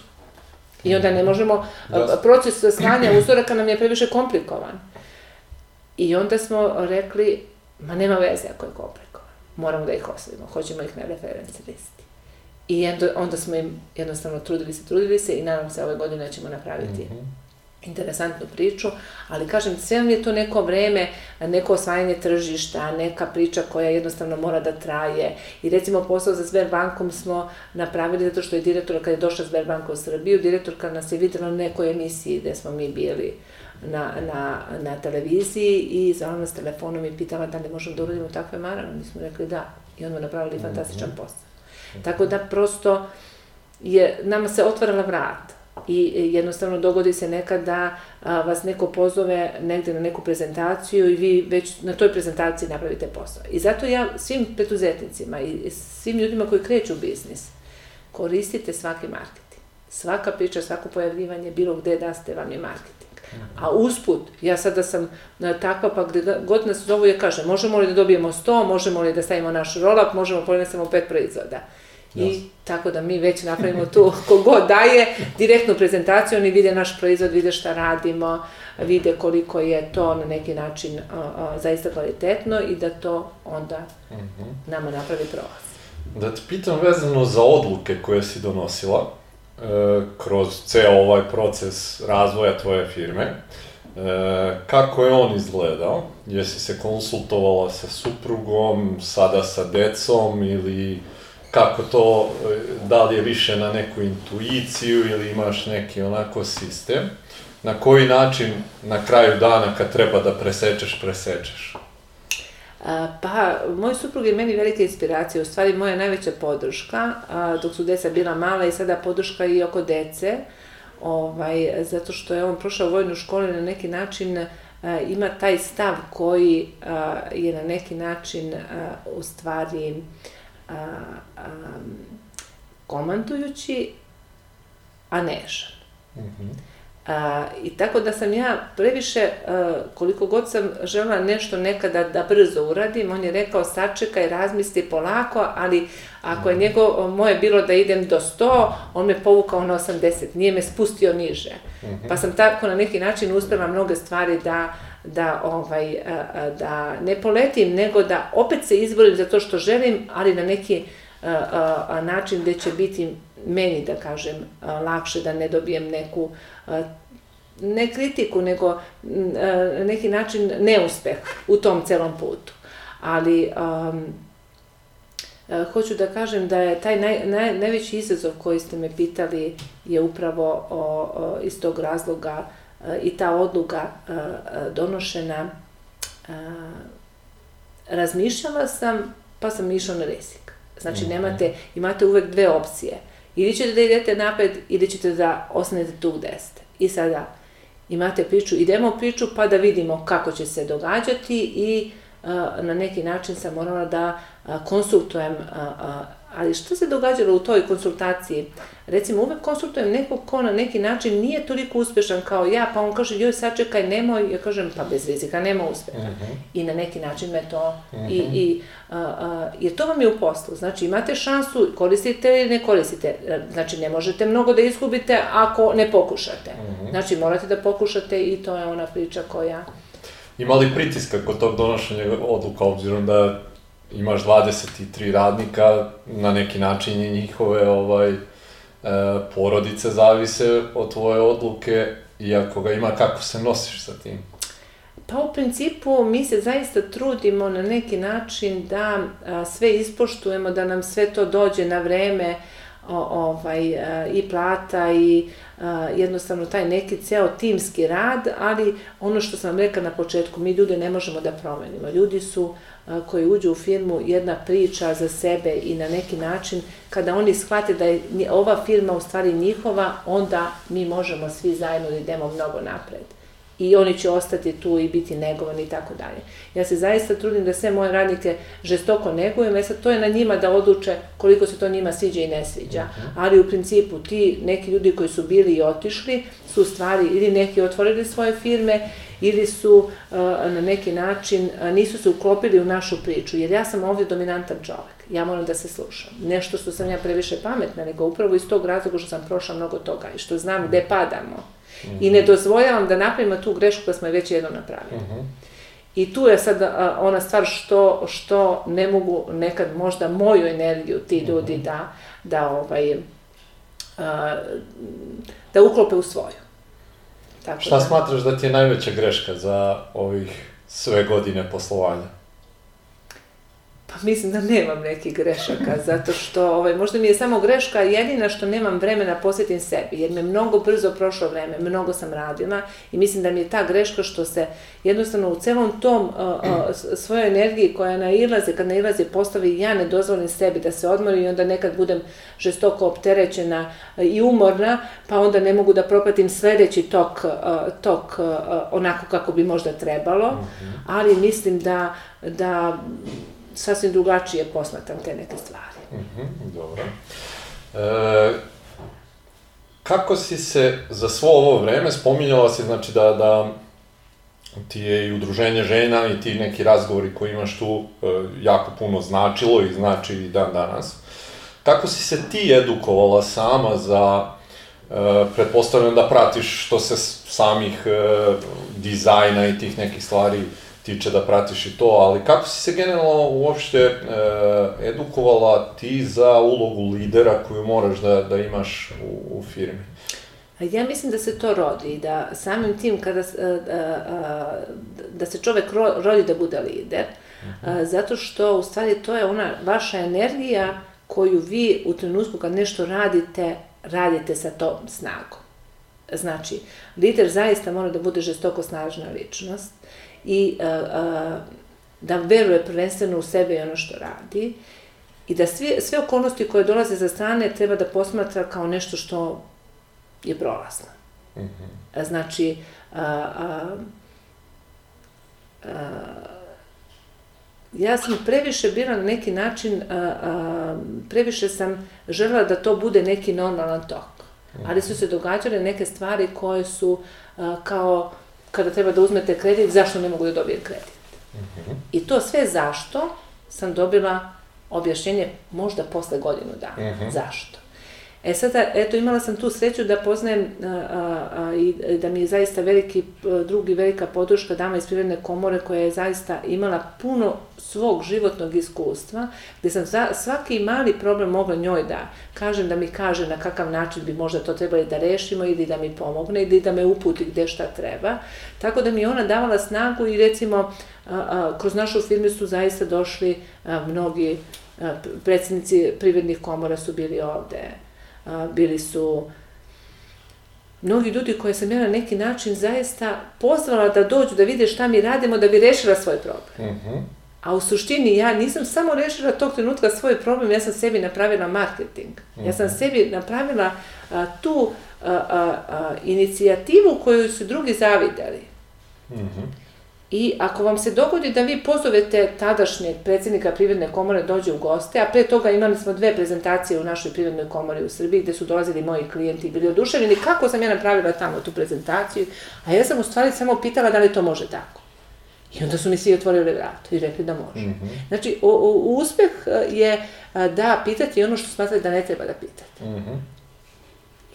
I onda ne možemo, da. proces slanja uzoraka nam je previše komplikovan. I onda smo rekli, ma nema veze ako je komplikovan, moramo da ih ostavimo, hoćemo ih na referenci listi. I onda smo im jednostavno trudili se, trudili se i nadam se ove godine ćemo napraviti mm -hmm interesantnu priču, ali kažem, sve vam je to neko vreme, neko osvajanje tržišta, neka priča koja jednostavno mora da traje. I recimo posao za Sberbankom smo napravili zato što je direktor, kada je došla Sberbanka u Srbiju, direktorka nas je videla na nekoj emisiji gde smo mi bili na, na, na televiziji i zvala nas telefonom i pitala da li možemo da uradimo takve marane. Mi smo rekli da. I onda napravili fantastičan posao. Tako da prosto je, nama se otvarala vrata i jednostavno dogodi se nekad da vas neko pozove negde na neku prezentaciju i vi već na toj prezentaciji napravite posao. I zato ja svim preduzetnicima i svim ljudima koji kreću biznis, koristite svaki marketing. Svaka priča, svako pojavljivanje, bilo gde da ste, vam je marketing. A usput, ja sada sam takva, pa gde god nas zovu, ja kažem, možemo li da dobijemo 100, možemo li da stavimo naš roll-up, možemo da samo pet proizvoda. I tako da mi već napravimo tu, [LAUGHS] kogod daje, direktnu prezentaciju, oni vide naš proizvod, vide šta radimo, vide koliko je to na neki način a, a, zaista kvalitetno i da to onda mm -hmm. nama napravi prolaz. Da te pitam vezano za odluke koje si donosila e, kroz ceo ovaj proces razvoja tvoje firme, e, kako je on izgledao? Jesi se konsultovala sa suprugom, sada sa decom ili kako to, da li je više na neku intuiciju ili imaš neki onako sistem, na koji način na kraju dana kad treba da presečeš, presečeš? Pa, moj suprug je meni velika inspiracija, u stvari moja najveća podrška, dok su deca bila mala i sada podrška i oko dece, ovaj, zato što je on prošao vojnu školu na neki način uh, ima taj stav koji je na neki način u stvari uh, um, komandujući, a nežan. Mm -hmm. A, I tako da sam ja previše, a, koliko god sam žela nešto nekada da brzo uradim, on je rekao sačekaj, razmisli polako, ali ako je njego, moje bilo da idem do 100, on me povukao na 80, nije me spustio niže. Mm -hmm. Pa sam tako na neki način uspela mnoge stvari da da ovaj da ne poletim nego da opet se izborim za to što želim ali na neki način gde će biti meni, da kažem, lakše da ne dobijem neku ne kritiku, nego neki način neuspeh u tom celom putu. Ali um, hoću da kažem da je taj naj, naj, najveći izazov koji ste me pitali je upravo o, o, iz tog razloga i ta odluka donošena razmišljala sam pa sam išla na rizik. Znači mhm. nemate, imate uvek dve opcije. Ili ćete da idete napred, ili ćete da ostanete tu gde ste. I sada imate priču, idemo priču pa da vidimo kako će se događati i na neki način sam morala da konsultujem Ali šta se događalo u toj konsultaciji? Recimo, uvek konsultujem nekog ko na neki način nije toliko uspešan kao ja, pa on kaže, joj, sačekaj, nemoj, ja kažem, pa bez rizika, nema uspeha. Uh mhm. -huh. I na neki način me to, uh -huh. i, mhm. i, a, a, jer to vam je u poslu. Znači, imate šansu, koristite ili ne koristite. Znači, ne možete mnogo da izgubite ako ne pokušate. Uh mhm. -huh. Znači, morate da pokušate i to je ona priča koja... Ima li pritiska kod tog donošenja odluka, obzirom da imaš 23 radnika, na neki način i njihove ovaj, e, porodice zavise od tvoje odluke i ako ga ima, kako se nosiš sa tim? Pa u principu mi se zaista trudimo na neki način da a, sve ispoštujemo, da nam sve to dođe na vreme, o, ovaj, a, i plata i a, jednostavno taj neki ceo timski rad, ali ono što sam rekla na početku, mi ljude ne možemo da promenimo. Ljudi su koji uđu u firmu jedna priča za sebe i na neki način kada oni shvate da je ova firma u stvari njihova, onda mi možemo svi zajedno da idemo mnogo napred. I oni će ostati tu i biti negovani i tako dalje. Ja se zaista trudim da sve moje radnike žestoko negujem, jer sad to je na njima da odluče koliko se to njima sviđa i ne sviđa. Ali u principu ti neki ljudi koji su bili i otišli su stvari ili neki otvorili svoje firme ili su uh, na neki način, uh, nisu se uklopili u našu priču, jer ja sam ovdje dominantan čovek, ja moram da se slušam. Nešto što sam ja previše pametna, nego upravo iz tog razloga što sam prošla mnogo toga i što znam gde padamo. Mm -hmm. I ne dozvoljavam da napravimo tu grešku koja smo je već jednom napravili. Mm -hmm. I tu je sad a, uh, ona stvar što, što ne mogu nekad možda moju energiju ti ljudi mm -hmm. da, da, ovaj, a, da uklope u svoju. Tako Šta da... smatraš da ti je najveća greška za ovih sve godine poslovanja? Pa mislim da nemam nekih grešaka, zato što ovaj, možda mi je samo greška jedina što nemam vremena posvetim sebi, jer me mnogo brzo prošlo vreme, mnogo sam radila i mislim da mi je ta greška što se jednostavno u celom tom uh, uh, svojoj energiji koja nailaze, kad nailaze postavi, ja ne dozvolim sebi da se odmorim i onda nekad budem žestoko opterećena i umorna, pa onda ne mogu da propatim sledeći tok, uh, tok uh, onako kako bi možda trebalo, mhm. ali mislim da, da sasvim drugačije posmatram te neke stvari. Mm -hmm, dobro. E, kako si se za svo ovo vreme spominjala si, znači da, da ti je i udruženje žena i ti neki razgovori koji imaš tu e, jako puno značilo i znači i dan danas. Kako si se ti edukovala sama za, e, pretpostavljam da pratiš što se samih e, dizajna i tih nekih stvari tiče da pratiš i to, ali kako si se generalno uopšte e, edukovala ti za ulogu lidera koju moraš da, da imaš u, u firmi? Ja mislim da se to rodi, da samim tim kada, da se čovek rodi da bude lider, uh mhm. -huh. zato što u stvari to je ona vaša energija koju vi u trenutku kad nešto radite, radite sa tom snagom. Znači, lider zaista mora da bude žestoko snažna ličnost i a, a, da veruje prvenstveno u sebe i ono što radi i da sve, sve okolnosti koje dolaze za strane treba da posmatra kao nešto što je prolazna. Znači, a, a, a, ja sam previše bila na neki način, a, a, previše sam žela da to bude neki normalan tok. Ali su se događale neke stvari koje su a, kao kada treba da uzmete kredit, zašto ne mogu da dobijem kredit. I to sve zašto sam dobila objašnjenje možda posle godinu dana. Zašto? E sada, eto, imala sam tu sreću da poznajem i da mi je zaista veliki drugi, velika podrška dama iz Privredne komore koja je zaista imala puno svog životnog iskustva, gde sam za, svaki mali problem mogla njoj da kažem, da mi kaže na kakav način bi možda to trebali da rešimo ili da mi pomogne ili da me uputi gde šta treba. Tako da mi je ona davala snagu i recimo kroz našu firmu su zaista došli mnogi a, predsjednici privrednih komora su bili ovde, a, bili su mnogi ljudi koje sam ja na neki način zaista pozvala da dođu da vide šta mi radimo da bi rešila svoj problem. Mhm. A u suštini ja nisam samo rešila tog trenutka svoj problem, ja sam sebi napravila marketing. Ja sam sebi napravila a, tu a, a, a, inicijativu koju su drugi zavideli. Mhm. I ako vam se dogodi da vi pozovete tadašnjeg predsjednika Privredne komore dođe u goste, a pre toga imali smo dve prezentacije u našoj Privrednoj komori u Srbiji gde su dolazili moji klijenti i bili oduševljeni kako sam ja napravila tamo tu prezentaciju, a ja sam u stvari samo pitala da li to može tako. I onda su mi svi otvorili vrat i rekli da može. Znači, o, o, uspeh je a, da pitati ono što smatrate da ne treba da pitate. Mhm.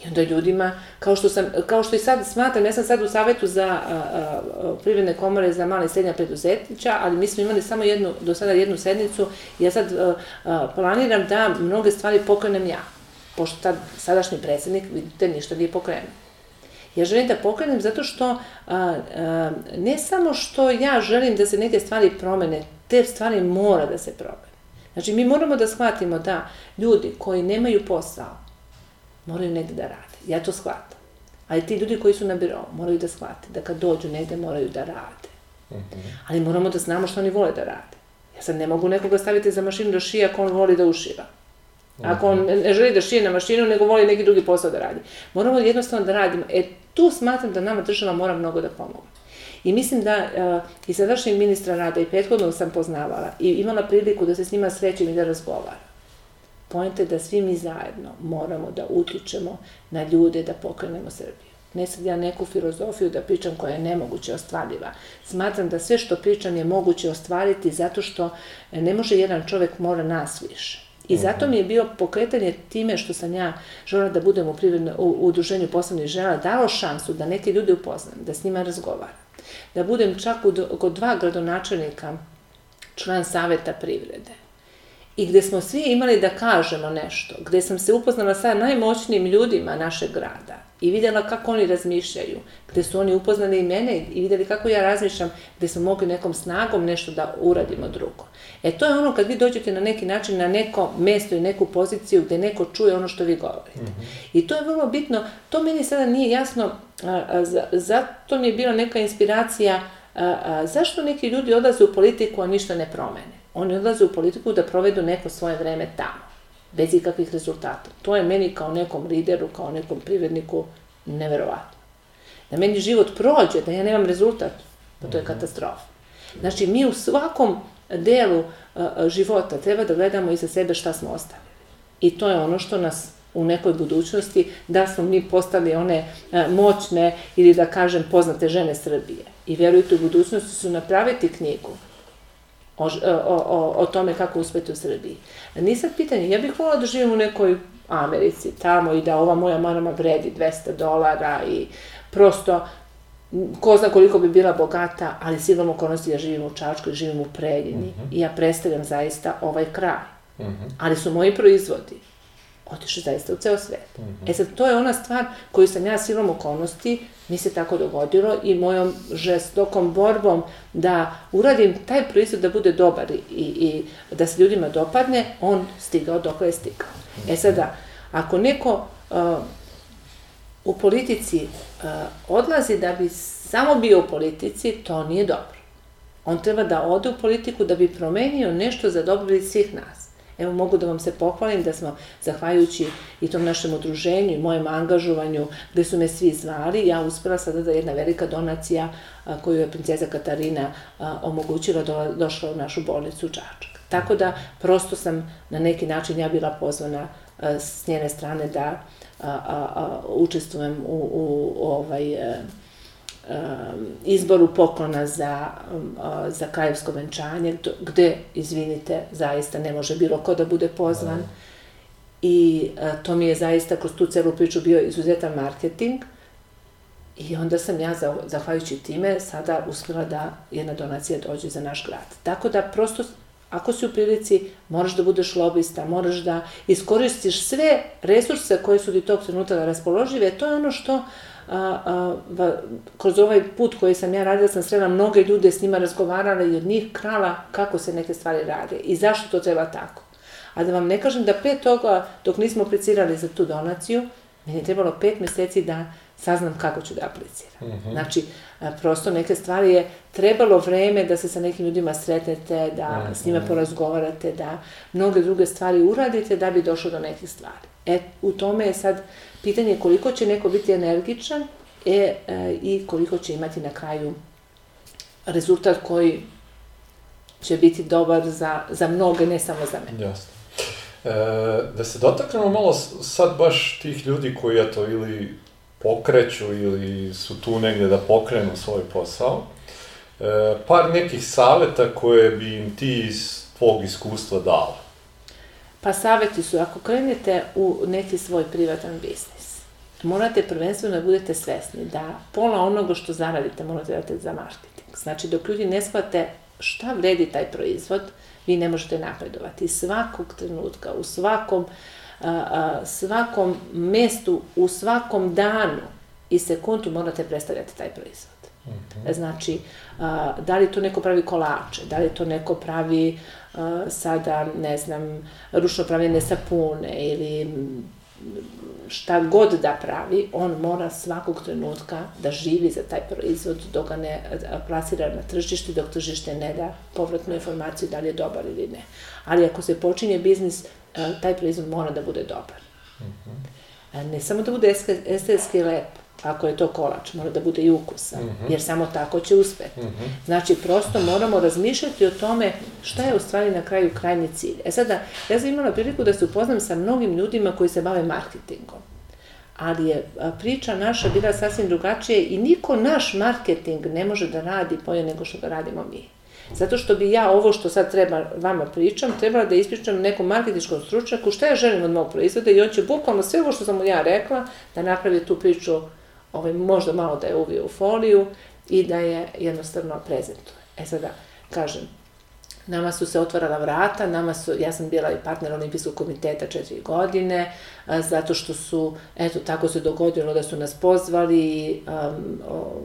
I onda ljudima, kao što, sam, kao što i sad smatram, ja sam sad u savjetu za privredne komore za mala i srednja preduzetnića, ali mi smo imali samo jednu, do sada jednu sednicu i ja sad a, a, planiram da mnoge stvari pokrenem ja. Pošto tad sadašnji predsjednik, vidite, ništa nije pokrenuo. Ja želim da pokrenem zato što a, a, ne samo što ja želim da se neke stvari promene, te stvari mora da se promene. Znači, mi moramo da shvatimo da ljudi koji nemaju posao, moraju negde da rade. Ja to shvatam. Ali ti ljudi koji su na birovu moraju da shvate da kad dođu negde moraju da rade. Ali moramo da znamo što oni vole da rade. Ja sad ne mogu nekoga staviti za mašinu da šije ako on voli da ušiva. Ako on ne želi da šije na mašinu, nego voli neki drugi posao da radi. Moramo jednostavno da radimo. E, tu smatram da nama država mora mnogo da pomogne. I mislim da uh, i sadašnjeg ministra rada i prethodnog sam poznavala i imala priliku da se s njima srećem i da razgovaram. Pojenta je da svi mi zajedno moramo da utičemo na ljude da pokrenemo Srbiju. Ne sad ja neku filozofiju da pričam koja je nemoguće ostvarljiva. Smatram da sve što pričam je moguće ostvariti zato što ne može jedan čovek mora nas više. I zato mi je bio pokretanje time što sam ja žela da budem u, privredno, u udruženju poslovnih žena, dalo šansu da neke ljude upoznam, da s njima razgovaram. Da budem čak u, kod dva gradonačelnika član saveta privrede i gde smo svi imali da kažemo nešto, gde sam se upoznala sa najmoćnijim ljudima našeg grada i videla kako oni razmišljaju, gde su oni upoznali i mene i videli kako ja razmišljam, gde smo mogli nekom snagom nešto da uradimo drugo. E to je ono kad vi dođete na neki način na neko mesto i neku poziciju gde neko čuje ono što vi govorite. Mm -hmm. I to je vrlo bitno, to meni sada nije jasno, a, a, za, zato mi je bila neka inspiracija a, a, zašto neki ljudi odlaze u politiku, a ništa ne promene. Oni odlaze u politiku da provedu neko svoje vreme tamo, bez ikakvih rezultata. To je meni kao nekom lideru, kao nekom privredniku neverovatno. Da meni život prođe, da ja nemam rezultat, pa to je katastrofa. Znači, mi u svakom delu a, života treba da gledamo iza sebe šta smo ostavili. I to je ono što nas u nekoj budućnosti, da smo mi postali one a, moćne ili da kažem poznate žene Srbije. I verujte, u budućnosti su napraviti knjigu o, o, o, tome kako uspeti u Srbiji. Nisam pitanje, ja bih volila da živim u nekoj Americi, tamo i da ova moja marama vredi 200 dolara i prosto ko zna koliko bi bila bogata, ali silom okolnosti ja živim u Čačku i živim u Preljini mm -hmm. i ja predstavljam zaista ovaj kraj. Mm -hmm. Ali su moji proizvodi otišli zaista u ceo svet. Mm -hmm. E sad, to je ona stvar koju sam ja silom okolnosti, mi se tako dogodilo i mojom žestokom borbom da uradim taj proizvod da bude dobar i, i da se ljudima dopadne, on stigao dok je stigao. E sada, ako neko uh, u politici uh, odlazi da bi samo bio u politici, to nije dobro. On treba da ode u politiku da bi promenio nešto za dobrobit svih nas. Evo mogu da vam se pohvalim da smo, zahvaljujući i tom našem udruženju i mojem angažovanju, gde su me svi zvali, ja uspela sada da jedna velika donacija a, koju je princeza Katarina a, omogućila do, došla u našu bolnicu u Čačak. Tako da prosto sam na neki način ja bila pozvana a, s njene strane da a, a, a, učestvujem u, u, u ovaj a, izboru poklona za, za krajevsko venčanje, gde, izvinite, zaista ne može bilo ko da bude pozvan. Da. I to mi je zaista kroz tu celu priču bio izuzetan marketing. I onda sam ja, zahvaljujući time, sada uspela da jedna donacija dođe za naš grad. Tako da prosto ako si u prilici, moraš da budeš lobista, moraš da iskoristiš sve resurse koje su ti tog trenutka raspoložive, to je ono što a, a, va, kroz ovaj put koji sam ja radila, sam srela mnoge ljude, s njima razgovarala i od njih krala kako se neke stvari rade i zašto to treba tako. A da vam ne kažem da pre toga, dok nismo aplicirali za tu donaciju, meni je trebalo pet meseci da saznam kako ću da apliciram. Mm -hmm. Znači, prosto neke stvari je trebalo vreme da se sa nekim ljudima sretnete, da mm -hmm. s njima porazgovarate, da mnoge druge stvari uradite da bi došlo do nekih stvari. E, u tome je sad pitanje koliko će neko biti energičan e, e, i koliko će imati na kraju rezultat koji će biti dobar za, za mnoge, ne samo za mene. Jasno. E, da se dotaknemo malo sad baš tih ljudi koji, eto, ili pokreću ili su tu negde da pokrenu svoj posao. E, par nekih saveta koje bi im ti iz tvog iskustva dala. Pa saveti su, ako krenete u neki svoj privatan biznis, morate prvenstveno da budete svesni da pola onoga što zaradite morate da date za marketing. Znači, dok ljudi ne shvate šta vredi taj proizvod, vi ne možete napredovati. Svakog trenutka, u svakom, a, a, svakom mestu, u svakom danu i sekundu morate predstavljati taj proizvod. Mm -hmm. Znači, a, da li to neko pravi kolače, da li to neko pravi a, sada, ne znam, ručno pravljene sapune ili šta god da pravi, on mora svakog trenutka da živi za taj proizvod dok ga ne plasira na tržište, dok tržište ne da povratnu informaciju da li je dobar ili ne. Ali ako se počinje biznis, taj proizvod mora da bude dobar. Mm -hmm. Ne samo da bude estetski lep, ako je to kolač, mora da bude i ukusan, mm -hmm. jer samo tako će uspeti. Mm -hmm. Znači, prosto moramo razmišljati o tome šta je u stvari na kraju krajnji cilj. E sada, ja sam imala priliku da se upoznam sa mnogim ljudima koji se bave marketingom, ali je priča naša bila sasvim drugačija i niko naš marketing ne može da radi bolje nego što ga radimo mi. Zato što bi ja ovo što sad treba vama pričam, trebala da ispričam nekom marketičkom stručnjaku šta ja želim od mog proizvoda i on će bukvalno sve ovo što sam mu ja rekla da napravi tu priču ovaj, možda malo da je uvio u foliju i da je jednostavno prezentuje. E sada, kažem, nama su se otvarala vrata, nama su, ja sam bila i partner Olimpijskog komiteta četiri godine, a, zato što su, eto, tako se dogodilo da su nas pozvali, o,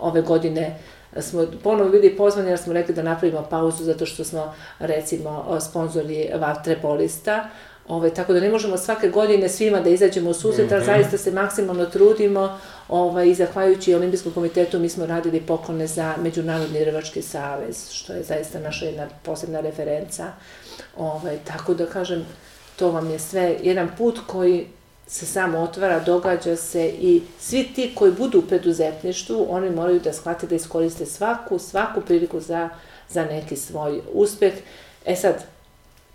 ove godine smo ponovo bili pozvani jer smo rekli da napravimo pauzu zato što smo recimo sponzori Vatrepolista, Ovaj, tako da ne možemo svake godine svima da izađemo u susret, mm -hmm. zaista se maksimalno trudimo ovaj, i zahvaljujući Olimpijskom komitetu mi smo radili poklone za Međunarodni rvački savez, što je zaista naša jedna posebna referenca. Ovaj, tako da kažem, to vam je sve jedan put koji se samo otvara, događa se i svi ti koji budu u preduzetništvu, oni moraju da shvate da iskoriste svaku, svaku priliku za, za neki svoj uspeh. E sad,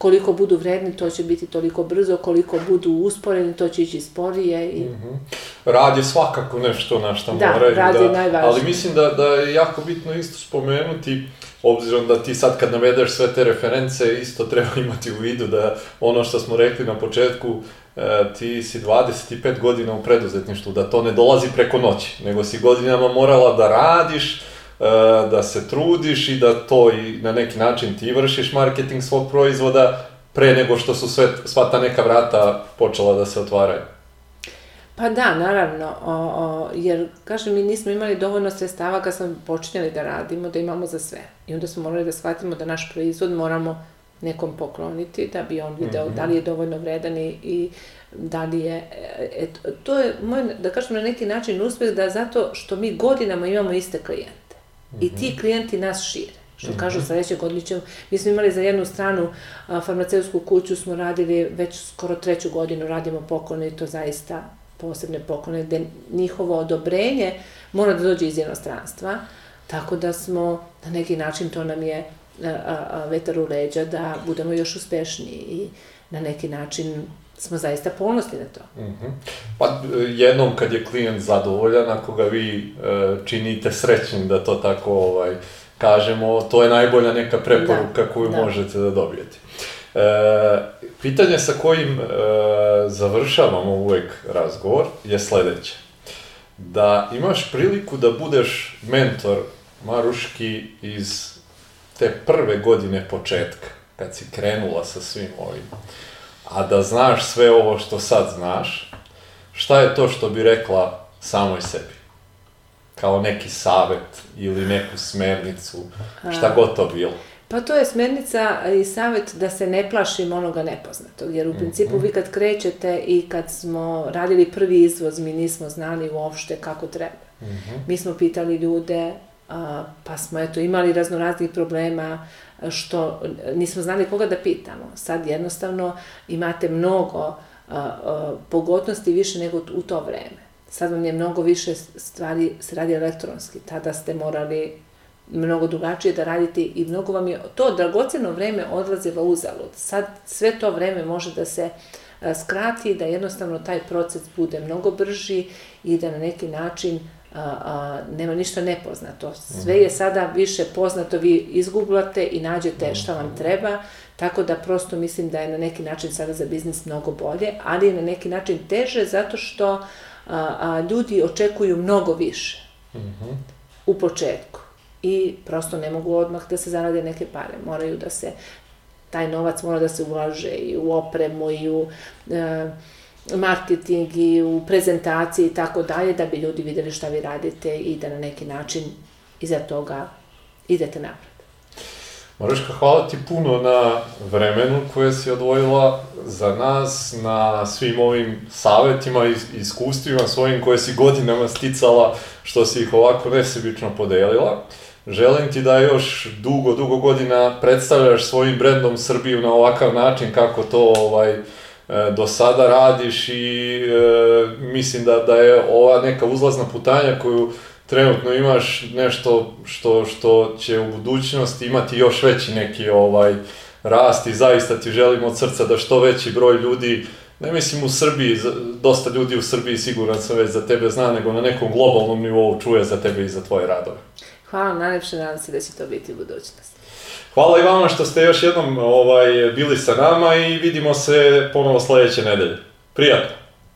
koliko budu vredni, to će biti toliko brzo, koliko budu usporeni, to će ići sporije. I... Mm -hmm. Rad je svakako nešto na što da, moraju rad da... je najvažnije. Ali mislim da, da je jako bitno isto spomenuti, obzirom da ti sad kad navedeš sve te reference, isto treba [LAUGHS] imati u vidu da ono što smo rekli na početku, e, ti si 25 godina u preduzetništvu, da to ne dolazi preko noći, nego si godinama morala da radiš, da se trudiš i da to i na neki način ti vršiš marketing svog proizvoda pre nego što su sve, sva ta neka vrata počela da se otvaraju. Pa da, naravno, o, o, jer, kažem, mi nismo imali dovoljno sredstava kad smo počinjali da radimo, da imamo za sve. I onda smo morali da shvatimo da naš proizvod moramo nekom pokloniti, da bi on video mm -hmm. da li je dovoljno vredan i, i da li je, et, to je moj, da kažem na neki način uspeh da zato što mi godinama imamo iste klijente. I ti klijenti nas šire. Što mm -hmm. kažu, sledeće godine ćemo, mi smo imali za jednu stranu a, farmaceutsku kuću, smo radili već skoro treću godinu, radimo poklone i to zaista posebne poklone, gde njihovo odobrenje mora da dođe iz jednostranstva, tako da smo, na neki način to nam je a, a, vetar u leđa da budemo još uspešniji i na neki način smo zaista ponosni na to. Mm -hmm. Pa jednom kad je klijent zadovoljan, ako ga vi e, činite srećnim da to tako ovaj, kažemo, to je najbolja neka preporuka da, koju da. možete da dobijete. E, pitanje sa kojim e, završavamo uvek razgovor je sledeće. Da imaš priliku da budeš mentor Maruški iz te prve godine početka, kad si krenula sa svim ovim, a da znaš sve ovo što sad znaš, šta je to što bi rekla samoj sebi? Kao neki savet ili neku smernicu, šta god to bilo. Pa to je smernica i savjet da se ne plašim onoga nepoznatog, jer u principu vi kad krećete i kad smo radili prvi izvoz, mi nismo znali uopšte kako treba. -hmm. Mi smo pitali ljude, a, pa smo eto imali raznoraznih problema što nismo znali koga da pitamo. Sad jednostavno imate mnogo pogodnosti više nego u to vreme. Sad vam je mnogo više stvari se radi elektronski. Tada ste morali mnogo drugačije da radite i mnogo vam je to dragoceno vreme odlazilo uzalud. Sad sve to vreme može da se skrati, da jednostavno taj proces bude mnogo brži i da na neki način a, a, nema ništa nepoznato. Sve je sada više poznato, vi izgublate i nađete šta vam treba, tako da prosto mislim da je na neki način sada za biznis mnogo bolje, ali je na neki način teže zato što a, a, ljudi očekuju mnogo više -hmm. u početku i prosto ne mogu odmah da se zarade neke pare. Moraju da se, taj novac mora da se ulaže i u opremu i u e, marketing i u prezentaciji i tako dalje, da bi ljudi videli šta vi radite i da na neki način iza toga idete napred. Mariška, hvala ti puno na vremenu koje si odvojila za nas, na svim ovim savetima i iskustvima svojim koje si godinama sticala, što si ih ovako nesebično podelila. Želim ti da još dugo, dugo godina predstavljaš svojim brendom Srbiju na ovakav način kako to ovaj, do sada radiš i e, mislim da, da je ova neka uzlazna putanja koju trenutno imaš nešto što, što će u budućnosti imati još veći neki ovaj rast i zaista ti želim od srca da što veći broj ljudi ne mislim u Srbiji, dosta ljudi u Srbiji siguran sam već za tebe zna, nego na nekom globalnom nivou čuje za tebe i za tvoje radove. Hvala najlepše, nadam se da će to biti u budućnosti. Hvala i vama što ste još jednom ovaj, bili sa nama i vidimo se ponovo sledeće nedelje. Prijatno!